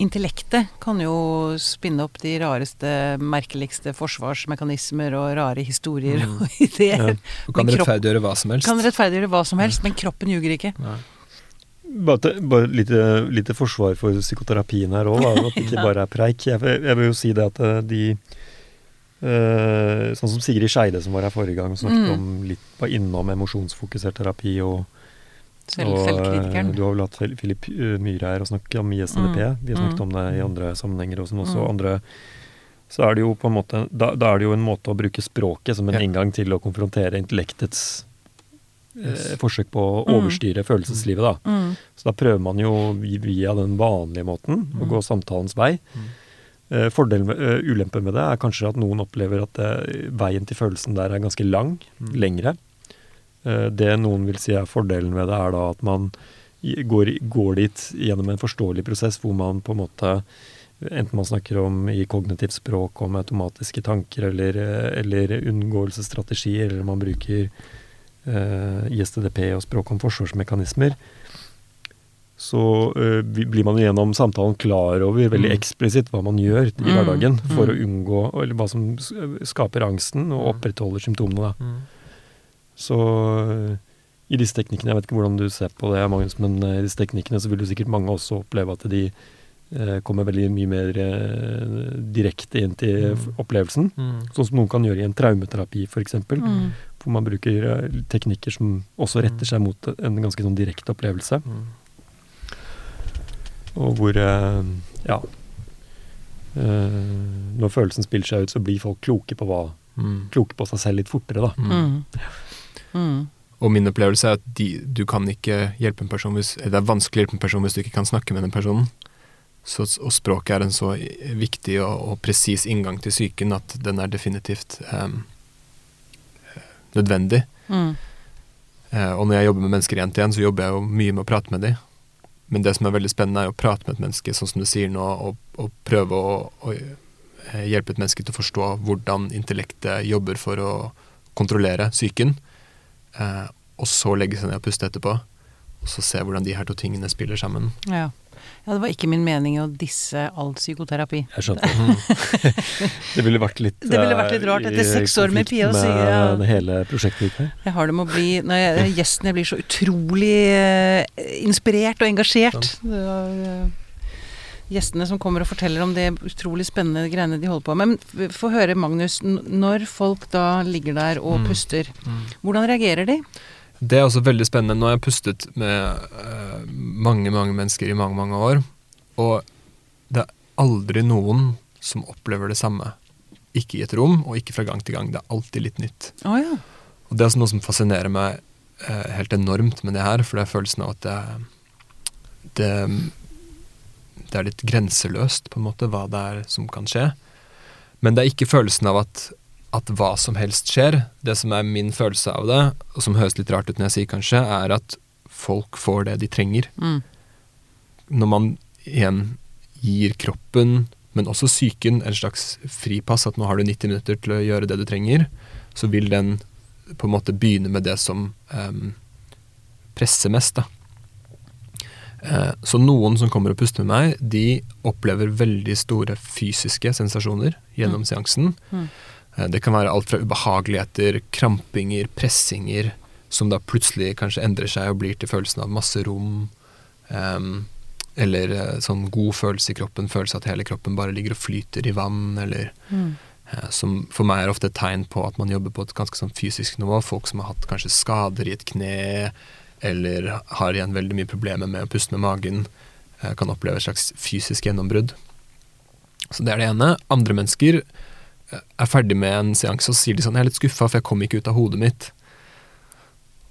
Intellektet kan jo spinne opp de rareste, merkeligste forsvarsmekanismer og rare historier Mm. og ideer. Ja. Du kan rettferdiggjøre hva som helst. Kan rettferdiggjøre hva som helst, men kroppen ljuger ikke. Nei. Bare, bare lite, lite forsvar for psykoterapien her òg, at det ikke bare er preik. Jeg, jeg vil jo si det at eh, de øh, Sånn som Sigrid Skeide som var her forrige gang, snakket Mm. om litt var innom emosjonsfokusert terapi og Selv, og, eh. Du har vel hatt Filip Myhre her og snakket om ISNP. Mm. Vi har snakket Mm. om det i andre sammenhenger og sånn også. Mm. Andre så er det jo på en måte da, da er det jo en måte å bruke språket som en Ja. inngang til å konfrontere intellektets Yes. forsøk på å Mm. overstyre følelseslivet, da. Mm. Så da prøver man jo via den vanlige måten å Mm. gå samtalens vei. Mm. Eh, Fordelen, med- eh, ulempen med det er kanskje at noen opplever at det, veien til følelsen der er ganske lang, Mm. lengre. Eh, det noen vil si er fordelen med det, er da at man går, går dit gjennom en forståelig prosess hvor man på en måte Enten man snakker om i kognitivt språk om automatiske tanker eller, eh, eller unngåelsesstrategier, eller man bruker eh, ISTDP og språk om forsvarsmekanismer, så eh, blir man gjennom samtalen klar over veldig Mm. eksplisitt hva man gjør i Mm, hverdagen for mm. å unngå Eller hva som skaper angsten og opprettholder symptomene. Da. Mm. Så eh, i disse teknikkene, jeg vet ikke hvordan du ser på det, Magnus, men eh, i disse teknikkene så vil jo sikkert mange også oppleve at de eh, kommer veldig mye mer eh, direkte inn til Mm. opplevelsen. Mm. Sånn som noen kan gjøre i en traumeterapi, f.eks. Mm. Hvor man bruker eh, teknikker som også retter seg mot en ganske sånn direkte opplevelse. Mm. Og hvor eh, ja eh, Når følelsen spiller seg ut, så blir folk kloke på hva Mm. Kloke på seg selv litt fortere, da. Mm. Mm. Mm. Og min opplevelse er at de, du kan ikke hjelpe en person hvis Det er vanskelig å hjelpe en person hvis du ikke kan snakke med den personen. Så, og språket er en så viktig og, og presis inngang til psyken at den er definitivt em, nødvendig. Mm. Eh, og når jeg jobber med mennesker igjen til igjen, så jobber jeg jo mye med å prate med dem. Men det som er veldig spennende, er å prate med et menneske, sånn som du sier nå, og, og prøve å, å eh, hjelpe et menneske til å forstå hvordan intellektet jobber for å kontrollere psyken. Eh, og så legge seg ned og puste etterpå. Og så se hvordan de her to tingene spiller sammen. Ja. Ja, det var ikke min mening å disse all psykoterapi. Jeg skjønte. det ville vært litt Det ville vært litt rart etter seks år med Pia å si, ja. hele prosjektet ditt. Jeg har det med å bli Når jeg, gjestene blir så utrolig uh, inspirert og engasjert. Det var, eh, gjestene som kommer og forteller om det utrolig spennende greiene de holder på med. Men få høre, Magnus. Når folk da ligger der og Mm. puster, hvordan reagerer de? Det er også veldig spennende. Nå har jeg pustet med uh, mange, mange mennesker i mange, mange år, og det er aldri noen som opplever det samme. Ikke i et rom, og ikke fra gang til gang. Det er alltid litt nytt. Oh, ja. Og det er også noe som fascinerer meg uh, helt enormt med det her, for det er følelsen av at det, det, det er litt grenseløst, på en måte, hva det er som kan skje. Men det er ikke følelsen av at, at hva som helst skjer. Det som er min følelse av det, og som høres litt rart ut når jeg sier kanskje, er at folk får det de trenger. Mm. Når man igjen gir kroppen, men også psyken, en slags fripass, at nå har du 90 minutter til å gjøre det du trenger, så vil den på en måte begynne med det som um, presser mest, da. Eh, så noen som kommer og puster med meg, de opplever veldig store fysiske sensasjoner gjennom seansen. Mm. Eh, det kan være alt fra ubehageligheter, krampinger, pressinger, som da plutselig kanskje endrer seg og blir til følelsen av masse rom. Um, eller eh, sånn god følelse i kroppen, følelse at hele kroppen bare ligger og flyter i vann, eller Mm. Eh, som for meg er ofte et tegn på at man jobber på et ganske sånn fysisk nivå. Folk som har hatt kanskje skader i et kne, eller har igjen veldig mye problemer med å puste med magen, kan oppleve et slags fysisk gjennombrudd. Så det er det ene. Andre mennesker er ferdig med en seanse og sier de sånn 'Jeg er litt skuffa, for jeg kom ikke ut av hodet mitt'.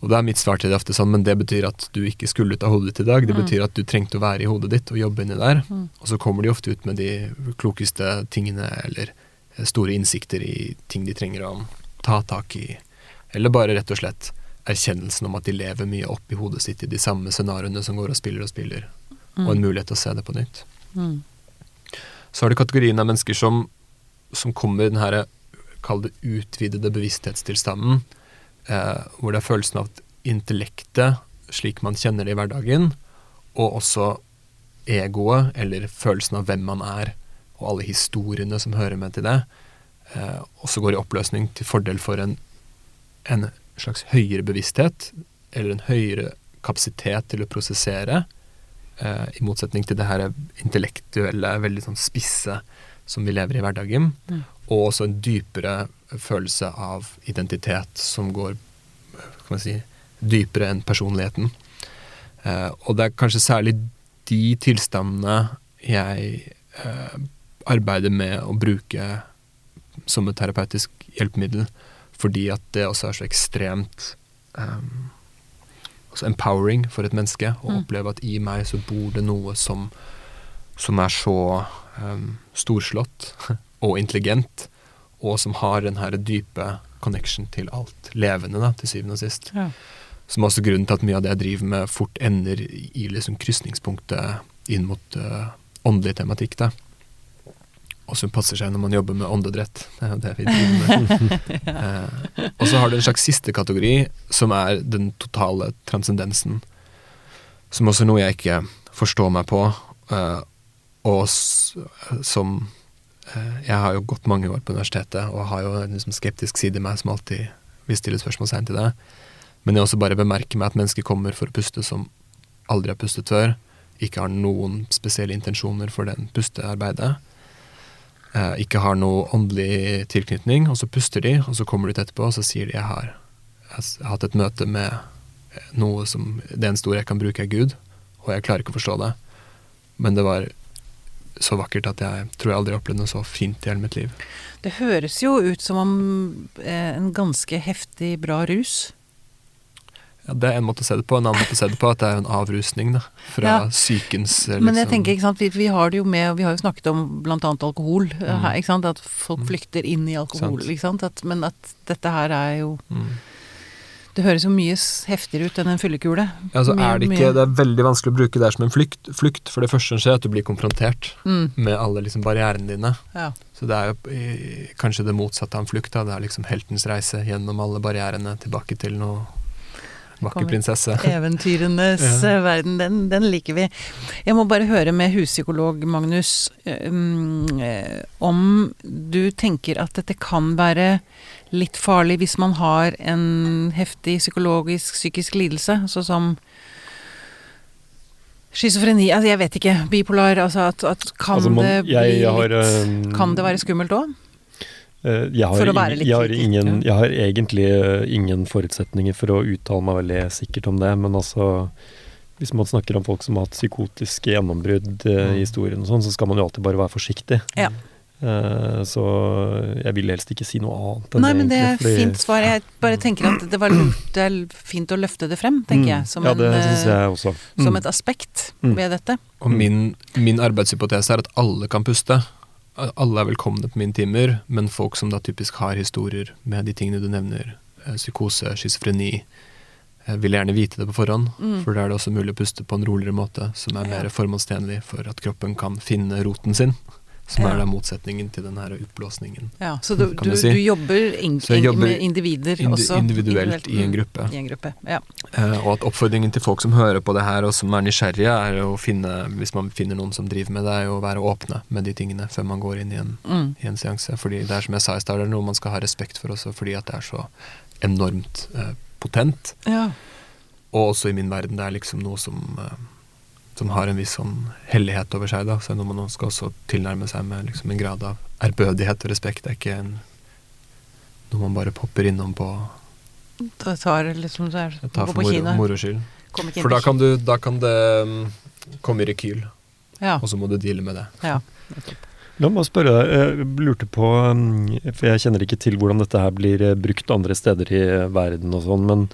Og da er mitt svar til det ofte sånn, men det betyr at du ikke skulle ut av hodet ditt i dag. Det Mm. betyr at du trengte å være i hodet ditt og jobbe inni der. Mm. Og så kommer de ofte ut med de klokeste tingene, eller eh, store innsikter i ting de trenger å ta tak i. Eller bare rett og slett erkjennelsen om at de lever mye opp i hodet sitt i de samme scenarioene som går og spiller og spiller, og en mulighet til å se det på nytt. Mm. Så har du kategorien av mennesker som, som kommer i den her, kall det utvidede bevissthetstilstanden, eh, hvor det er følelsen av at intellektet, slik man kjenner det i hverdagen, og også egoet, eller følelsen av hvem man er, og alle historiene som hører med til det, eh, også går i oppløsning til fordel for en, en slags høyere bevissthet, eller en høyere kapasitet til å prosessere, eh, i motsetning til det her intellektuelle, veldig sånn spisse som vi lever i hverdagen, Mm. og også en dypere følelse av identitet som går kan man si, dypere enn personligheten. Eh, og det er kanskje særlig de tilstandene jeg eh, arbeider med å bruke som et terapeutisk hjelpemiddel, fordi at det også er så ekstremt um, også empowering for et menneske å Mm. oppleve at i meg så bor det noe som, som er så um, storslått og intelligent, og som har den her dype connection til alt levende, da, til syvende og sist. Ja. Som også grunnen til at mye av det jeg driver med, fort ender i liksom krysningspunktet inn mot uh, åndelig tematikk. da. Og som passer seg når man jobber med åndedrett. Det er jo det vi driver med. uh, og så har du en slags siste kategori, som er den totale transcendensen. Som også er noe jeg ikke forstår meg på, uh, og som Jeg har jo gått mange år på universitetet og har jo en liksom skeptisk side i meg som alltid vil stille spørsmålstegn til det. Men jeg også bare bemerker meg at mennesker kommer for å puste som aldri har pustet før. Ikke har noen spesielle intensjoner for den pustearbeidet. Eh, ikke har noe åndelig tilknytning, og så puster de, og så kommer de ut etterpå, og så sier de jeg har, jeg har hatt et møte med noe som Det eneste ordet jeg kan bruke, er Gud, og jeg klarer ikke å forstå det. Men det var så vakkert at jeg tror jeg aldri har opplevd noe så fint i hele mitt liv. Det høres jo ut som om eh, en ganske heftig bra rus. Ja, Det er en måte å se det på. En annen måte å se det på at det er en avrusning da, fra ja. sykens liksom. Men jeg liksom tenker, ikke sant, vi, vi, har det jo med, vi har jo snakket om bl.a. alkohol. Mm. Her, ikke sant, At folk mm. flykter inn i alkohol. Ikke sant? At, men at dette her er jo mm. Det høres jo mye heftigere ut enn en fyllekule. Altså, er det, ikke, det er veldig vanskelig å bruke det som en flykt, flukt for det første som skjer, at du blir konfrontert mm. med alle liksom, barrierene dine. Ja. Så det er jo kanskje det motsatte av en flukt. Da. Det er liksom heltens reise gjennom alle barrierene tilbake til noe Vakker prinsesse. Eventyrenes ja. Eh, verden, den, den, liker vi. Jeg må bare høre med huspsykolog Magnus um, om du tenker at dette kan være litt farlig hvis man har en heftig psykologisk, psykisk lidelse, sånn som Schizofreni altså Jeg vet ikke. Bipolar. Altså at, at kan, altså man, det jeg, jeg har, litt, kan det være skummelt òg? Eh, jeg har, jeg, har ingen, jeg har, egentlig eh, ingen forutsetninger for å uttale meg veldig sikkert om det, men altså Hvis man snakker om folk som har hatt psykotiske gjennombrudd eh, i mm. historien, og sånn, så skal man jo alltid bare være forsiktig. Ja. Så jeg vil helst ikke si noe annet enn Nei, men det er fordi, fint svar. Jeg bare tenker at det var lurt, det er fint å løfte det frem, tenker mm. jeg. Som, ja, det synes jeg også. Mm. som et aspekt mm. ved dette. Og min, min arbeidshypotese er at alle kan puste alle er velkomne på mine timer, men folk som da typisk har historier med de tingene du nevner, eh, psykose, schizofreni, eh, vil gjerne vite det på forhånd. Mm. For da er det også mulig å puste på en roligere måte, som er mer formålstjenlig for at kroppen kan finne roten sin. Som ja. er da motsetningen til den her utblåsningen. Ja, Så du, du, si. du jobber, jobber, med individer indi også? Individuelt i en gruppe. I en gruppe ja. uh, og at oppfordringen til folk som hører på det her, og som er nysgjerrige, er å finne, hvis man finner noen som driver med det, er å være åpne med de tingene før man går inn i en, mm. i en seanse. Fordi det er som jeg sa i stad, noe man skal ha respekt for også, fordi at det er så enormt uh, potent. Ja. Og også i min verden, det er liksom noe som uh, som har en viss sånn hellighet over seg. da, Så noe man skal også tilnærme seg med liksom en grad av ærbødighet og respekt. Det er ikke en, noe man bare popper innom på Det tar liksom det er, tar for moro, moro skyld. For da kan, du, da kan det um, komme i rekyl, ja. og så må du deale med det. Ja, La meg spørre deg, jeg lurte på, um, for jeg kjenner ikke til hvordan dette her blir eh, brukt andre steder i verden og sånn, men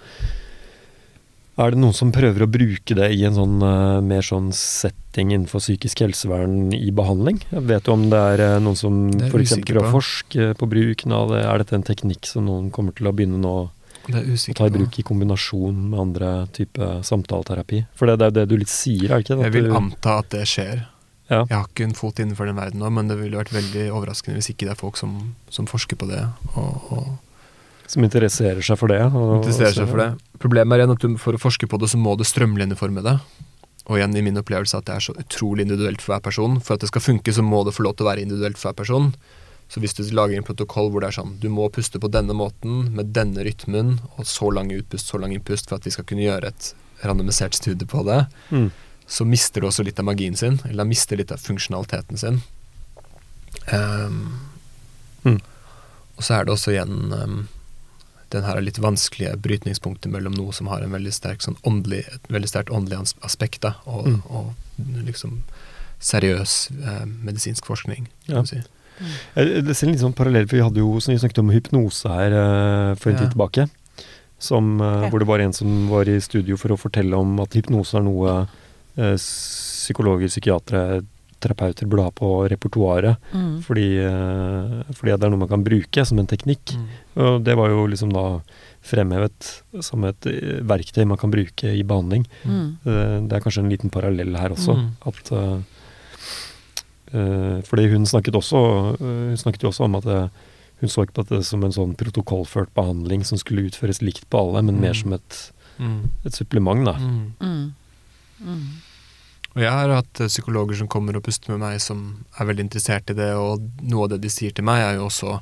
er det noen som prøver å bruke det i en sånn uh, mer sånn setting innenfor psykisk helsevern i behandling? Jeg Vet du om det er uh, noen som f.eks. prøver å forske på bruken av det? Er dette en teknikk som noen kommer til å begynne nå å ta i bruk i kombinasjon med andre type samtaleterapi? For det, det er det du litt sier, er det ikke? Jeg vil anta at det skjer. Ja. Jeg har ikke en fot innenfor den verden nå, men det ville vært veldig overraskende hvis ikke det er folk som, som forsker på det. og, og som interesserer seg for det? Og, interesserer seg for det. Problemet er igjen at du, for å forske på det, så må du strømlinjeforme det. Og igjen i min opplevelse at det er så utrolig individuelt for hver person. For at det skal funke, så må det få lov til å være individuelt for hver person. Så hvis du lager en protokoll hvor det er sånn du må puste på denne måten, med denne rytmen, og så lang utpust, så lang innpust, for at vi skal kunne gjøre et randomisert studie på det, mm. så mister du også litt av magien sin, eller mister litt av funksjonaliteten sin. Um, mm. Og så er det også igjen um, den her litt vanskelige brytningspunktet mellom noe som har en veldig sterk sånn åndelig, et veldig sterkt åndelig aspekt, da, og, mm. og liksom seriøs eh, medisinsk forskning. Ja. Si. Mm. Det ser litt sånn parallell, for vi hadde jo, som vi snakket om hypnose her eh, for en ja. tid tilbake. Som, eh, hvor det var en som var i studio for å fortelle om at hypnose er noe eh, psykologer, psykiatere fysioterapeuter burde ha på repertoaret. Mm. Fordi, eh, fordi det er noe man kan bruke som en teknikk. Mm. Og det var jo liksom da fremhevet som et eh, verktøy man kan bruke i behandling. Mm. Eh, Det er kanskje en liten parallell her også. Mm. At, fordi hun snakket også Hun snakket jo også om at det, hun så ikke på det som en sånn protokollført behandling som skulle utføres likt på alle, men mer Mm. som et, Mm. et supplement, da. Mm. Mm. Og jeg har hatt eh, psykologer som kommer og puster med meg, som er veldig interessert i det, og noe av det de sier til meg, er jo også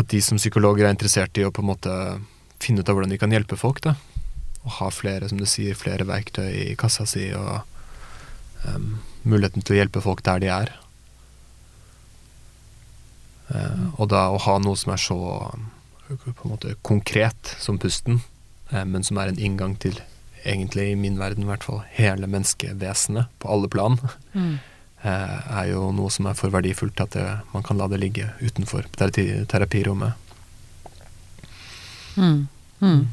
at de som psykologer er interessert i å på en måte finne ut av hvordan de kan hjelpe folk, da. Og ha flere, som du sier, flere verktøy i kassa si, og um, muligheten til å hjelpe folk der de er. Uh, og da å ha noe som er så på en måte konkret som pusten, uh, men som er en inngang til egentlig i min verden i hvert fall hele menneskevesenet på alle plan, Mm. eh, er jo noe som er for verdifullt til at det, man kan la det ligge utenfor terapi, terapirommet. Mm. Mm.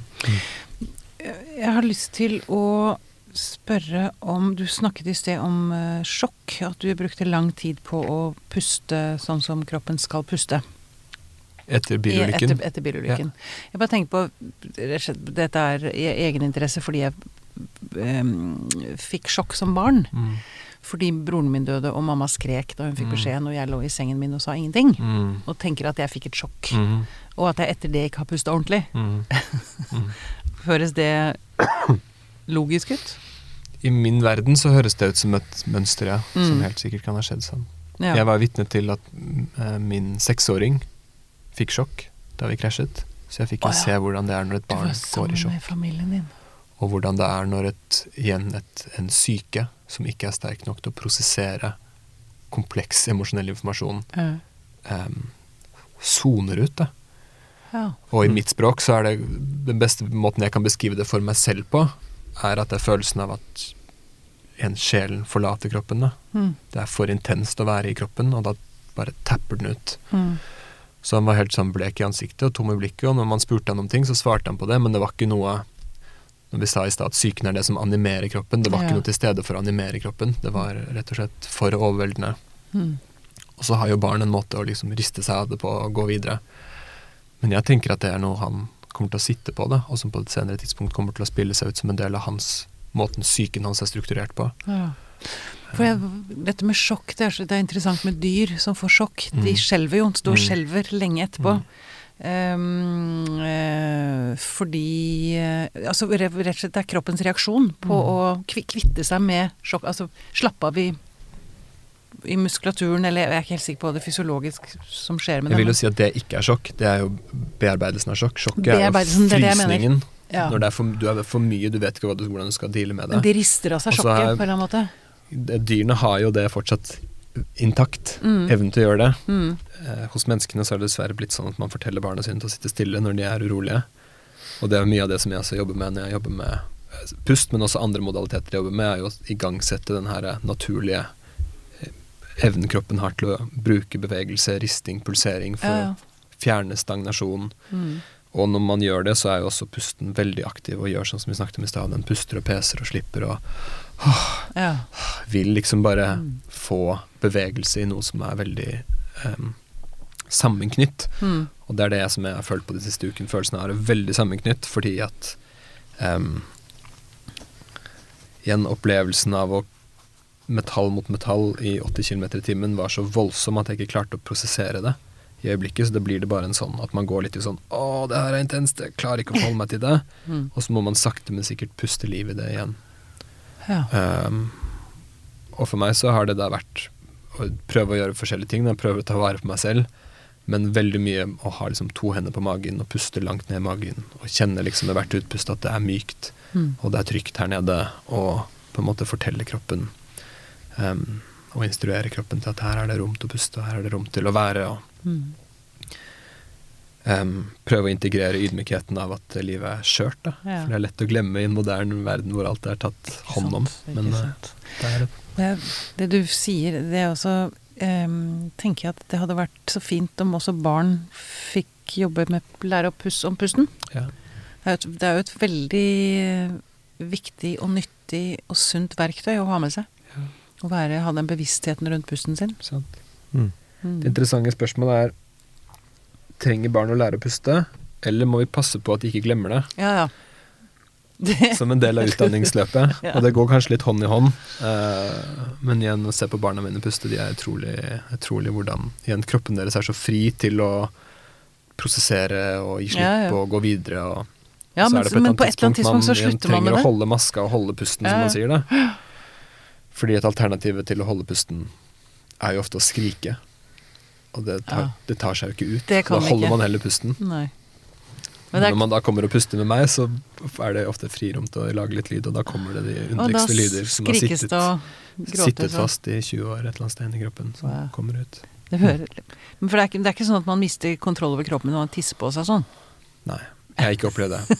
Jeg har lyst til å spørre om Du snakket i sted om eh, sjokk. At du brukte lang tid på å puste sånn som kroppen skal puste. Etter bilulykken. Etter, etter bilulykken. Jeg bare tenker på og Dette er i egeninteresse fordi jeg em, fikk sjokk som barn. Mm. Fordi broren min døde, og mamma skrek da hun fikk beskjeden, beskjed når jeg lå i sengen min og sa ingenting. Mm. Og tenker at jeg fikk et sjokk. Mm. Og at jeg etter det ikke har pusta ordentlig. Mm. Høres det logisk ut? I min verden så høres det ut som et mønster, ja, som Mm. helt sikkert kan ha skjedd sånn. Ja. Jeg var vitne til at mm, eh, min seksåring fikk sjokk da vi krasjet. Så jeg fikk jo ja. se hvordan det er når et du barn var går i sjokk. med familien din. Og hvordan det er når et, igjen et, en syke som ikke er sterk nok til å prosessere kompleks emosjonell informasjon, Ja. um, soner ut det. Ja. Og i Mm. mitt språk så er det den beste måten jeg kan beskrive det for meg selv på, er at det er følelsen av at en sjelen forlater kroppen. Da. Mm. Det er for intenst å være i kroppen, og da bare tapper den ut. Mm. Så han var helt sånn blek i ansiktet og tom i blikket, og når man spurte han om ting, så svarte han på det, men det var ikke noe Når vi sa i stad at psyken er det som animerer kroppen, det var Ja. ikke noe til stede for å animere kroppen. Det var rett og slett for overveldende. Mm. Og så har jo barn en måte å liksom riste seg av det på og gå videre. Men jeg tenker at det er noe han kommer til å sitte på, det, og som på et senere tidspunkt kommer til å spille seg ut som en del av hans måten psyken hans er strukturert på. Ja. For jeg, dette med sjokk, det er, så, det er interessant med dyr som får sjokk. De Mm. skjelver jo, står og Mm. skjelver lenge etterpå. Ehm, eh, fordi uh, Altså rett og slett det er kroppens reaksjon på Mm. å kvitte seg med sjokk. Altså slappe av i, i muskulaturen, eller jeg er ikke helt sikker på det fysiologisk som skjer med Jeg vil jo si at det ikke er sjokk, det er jo bearbeidelsen av sjokk. Sjokket er jo frysningen. det er det. Ja. Når det er for, du er for mye, du vet ikke hvordan du skal deale med Men det. de rister av seg sjokket på en eller annen måte. Dyrene har jo det fortsatt intakt, Mm. evnen til å gjøre det. Mm. Eh, hos menneskene så er det dessverre blitt sånn at man forteller barna sine til å sitte stille når de er urolige. Og det er mye av det som jeg også jobber med når jeg jobber med eh, pust, men også andre modaliteter jeg jobber med, er jo å igangsette den her eh, naturlige eh, evnen kroppen har til å bruke bevegelse, risting, pulsering for Ja, ja. å fjerne stagnasjon. Mm. Og når man gjør det, så er jo også pusten veldig aktiv og gjør sånn som vi snakket om i stad. Den puster og peser og slipper og ja. vil liksom bare Mm. få bevegelse i noe som er veldig um, sammenknytt. Mm. Og det er det som jeg har følt på de siste ukene. Følelsen av å være veldig sammenknytt fordi at um, Igjen opplevelsen av å metall mot metall i 80 km i timen var så voldsom at jeg ikke klarte å prosessere det i øyeblikket. Så det blir det bare en sånn at man går litt i sånn Å, det her er intenst, jeg klarer ikke å forholde meg til det. Mm. Og så må man sakte, men sikkert puste liv i det igjen. Ja. Um, og for meg så har det da vært å prøve å gjøre forskjellige ting. Da. Prøve å ta vare på meg selv. Men veldig mye å ha liksom to hender på magen og puste langt ned i magen. Og kjenne liksom med hvert utpust at det er mykt, Mm. og det er trygt her nede. Og på en måte fortelle kroppen um, og instruere kroppen til at her er det rom til å puste, og her er det rom til å være. Og Mm. Um, prøve å integrere ydmykheten av at livet er skjørt. Ja. For det er lett å glemme i en moderne verden hvor alt er tatt hånd om. Sant, Men uh, det er det. Det, det du sier, det er også um, tenker jeg at det hadde vært så fint om også barn fikk jobbe med lære å pusse om pusten. Ja. Det er, et, det er jo et veldig viktig og nyttig og sunt verktøy å ha med seg. Ja. Å være, ha den bevisstheten rundt pusten sin. Sant? Mm. Mm. Det interessante spørsmålet er Trenger barn å lære å puste, eller må vi passe på at de ikke glemmer det? Ja, ja. Det, Som en del av utdanningsløpet. Ja. Og det går kanskje litt hånd i hånd. Uh, men igjen, å se på barna mine puste, de er utrolig, utrolig hvordan igjen, kroppen deres er så fri til å prosessere og gi slipp og gå videre. Og ja, så men, på et men på et eller annet tidspunkt så slutter man med det. Man trenger å holde maska og holde pusten, Ja, som man sier det. Fordi et alternativ til å holde pusten er jo ofte å skrike. Og det tar, Ja. det tar seg jo ikke ut. Det kan da holder ikke. man heller pusten. Nei. Men er... Når man da kommer og puster med meg, så er det ofte frirom til å lage litt lyd, og da kommer det de underligste lyder som har sittet, gråter, sittet fast i 20 år et eller annet sted inni kroppen, som ja. kommer ut. Det hører, men for det er, ikke, det er ikke sånn at man mister kontroll over kroppen når man tisser på seg sånn. Nei, jeg har ikke opplevd det.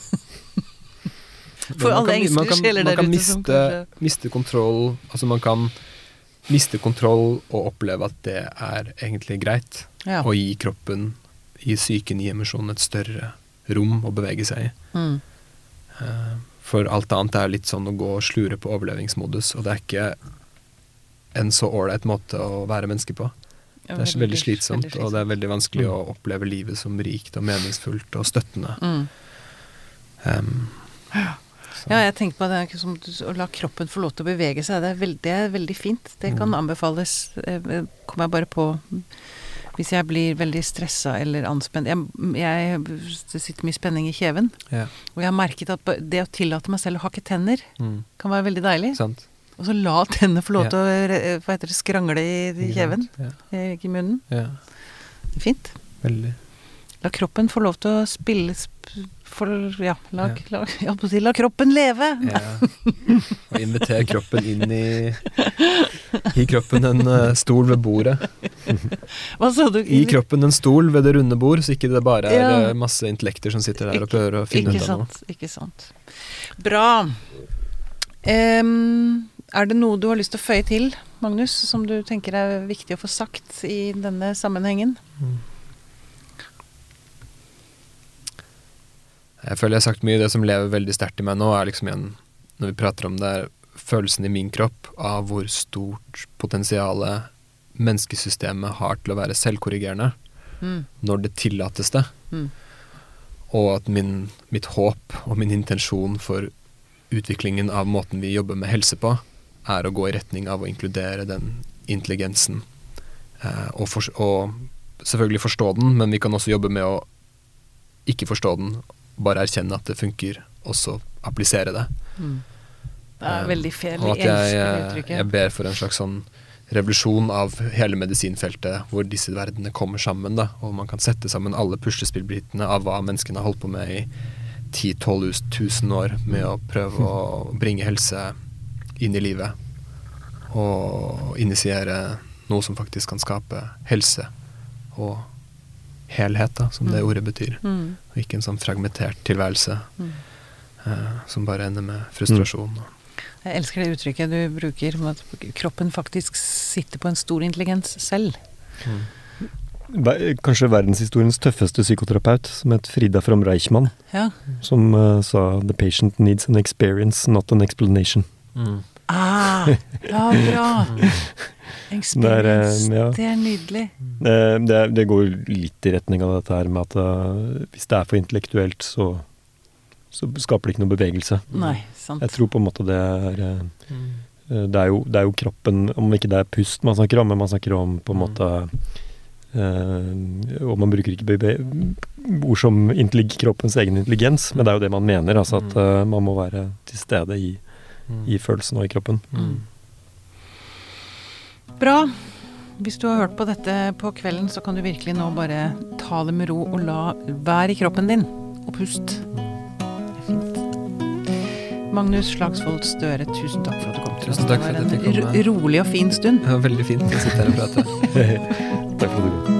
For man alle kan- man kan- engstesjeler Man kan ute som miste, miste kontroll Altså man kan miste kontroll og oppleve at det er egentlig greit. Ja. Og gi kroppen, gi psyken, gi emosjonen et større rom å bevege seg i. Mm. Eh, For alt annet er litt sånn å gå og slure på overlevingsmodus, og det er ikke en så ålreit måte å være menneske på. Det er så veldig slitsomt, veldig og det er veldig vanskelig Mm. å oppleve livet som rikt og meningsfullt og støttende. Mm. Um, Ja, jeg tenker på det som å la kroppen få lov til å bevege seg. Det er, veldig, det er veldig fint. Det kan Mm. anbefales. Eh, Kommer jeg bare på hvis jeg blir veldig stressa eller anspent. Jeg, jeg, det sitter mye spenning i kjeven. ja. Og jeg har merket at det å tillate meg selv å hakke tenner Mm. kan være veldig deilig. Sant? Og så la tennene få lov Ja. til å hva heter det, skrangle i, kjeven. Ja. eh, Ikke i munnen. ja. Fint. Veldig. La kroppen få lov til å spille sp- for, ja, la, Ja. la, å si, la kroppen leve! Ja. Og inviter kroppen inn i Gi kroppen en uh, stol ved bordet. Hva sa du? Gi kroppen en stol ved det runde bord, så ikke det bare er Ja. eh, masse intellekter som sitter der og prøver å finne ikke ut av noe. Ikke sant. Bra. Um, er det noe du har lyst til å føye til, Magnus, som du tenker er viktig å få sagt i denne sammenhengen? Jeg føler jeg har sagt mye. Det som lever veldig sterkt i meg nå, er liksom igjen, når vi prater om det, er følelsen i min kropp av hvor stort potensial menneskesystemet har til å være selvkorrigerende Mm. når det tillates det. Mm. Og at min, mitt håp og min intensjon for utviklingen av måten vi jobber med helse på, er å gå i retning av å inkludere den intelligensen. Eh, og, for, og selvfølgelig forstå den, men vi kan også jobbe med å ikke forstå den, bare erkjenne at det funker, og så applisere det. Mm. Det er Eh, veldig feil. Og at jeg, uttrykket. jeg ber for en slags sånn revolusjon av hele medisinfeltet, hvor disse verdenene kommer sammen, da, og man kan sette sammen alle puslespillbitene av hva menneskene har holdt på med i 10 12 000 år med å prøve å bringe helse inn i livet. Og initiere noe som faktisk kan skape helse og helhet, da, som det Mm. ordet betyr. Mm. Og ikke en sånn fragmentert tilværelse Mm. eh, som bare ender med frustrasjon. Jeg elsker det uttrykket du bruker, om at kroppen faktisk sitter på en stor intelligens selv. Ver- Kanskje verdenshistoriens tøffeste psykoterapeut, som het Frida from Reichmann, Ja. som uh, sa 'The patient needs an experience, not an explanation'. Ah, ja, bra! Experience. Det er, eh, ja. Det er nydelig. Eh, Det, det går litt i retning av dette her med at eh, hvis det er for intellektuelt, så, så skaper det ikke noe bevegelse. Nei, sant. Jeg tror på en måte det er eh, eh, det er, jo, det er jo kroppen Om ikke det er pust man snakker om, men man snakker om på en Mm. måte eh, Og man bruker ikke ord som kroppens egen intelligens, men det er jo det man mener. Altså at Mm. eh, man må være til stede i, i følelsen og i kroppen. Mm. Bra. Hvis du har hørt på dette på kvelden, så kan du virkelig nå bare ta det med ro og la være i kroppen din. Og pust. Det er fint. Magnus Slagsvold Støre, tusen takk for at du kom. Tusen takk for at jeg fikk komme. ro- rolig og fin stund. Det var veldig fint å sitte her og prate. Takk for at du kom.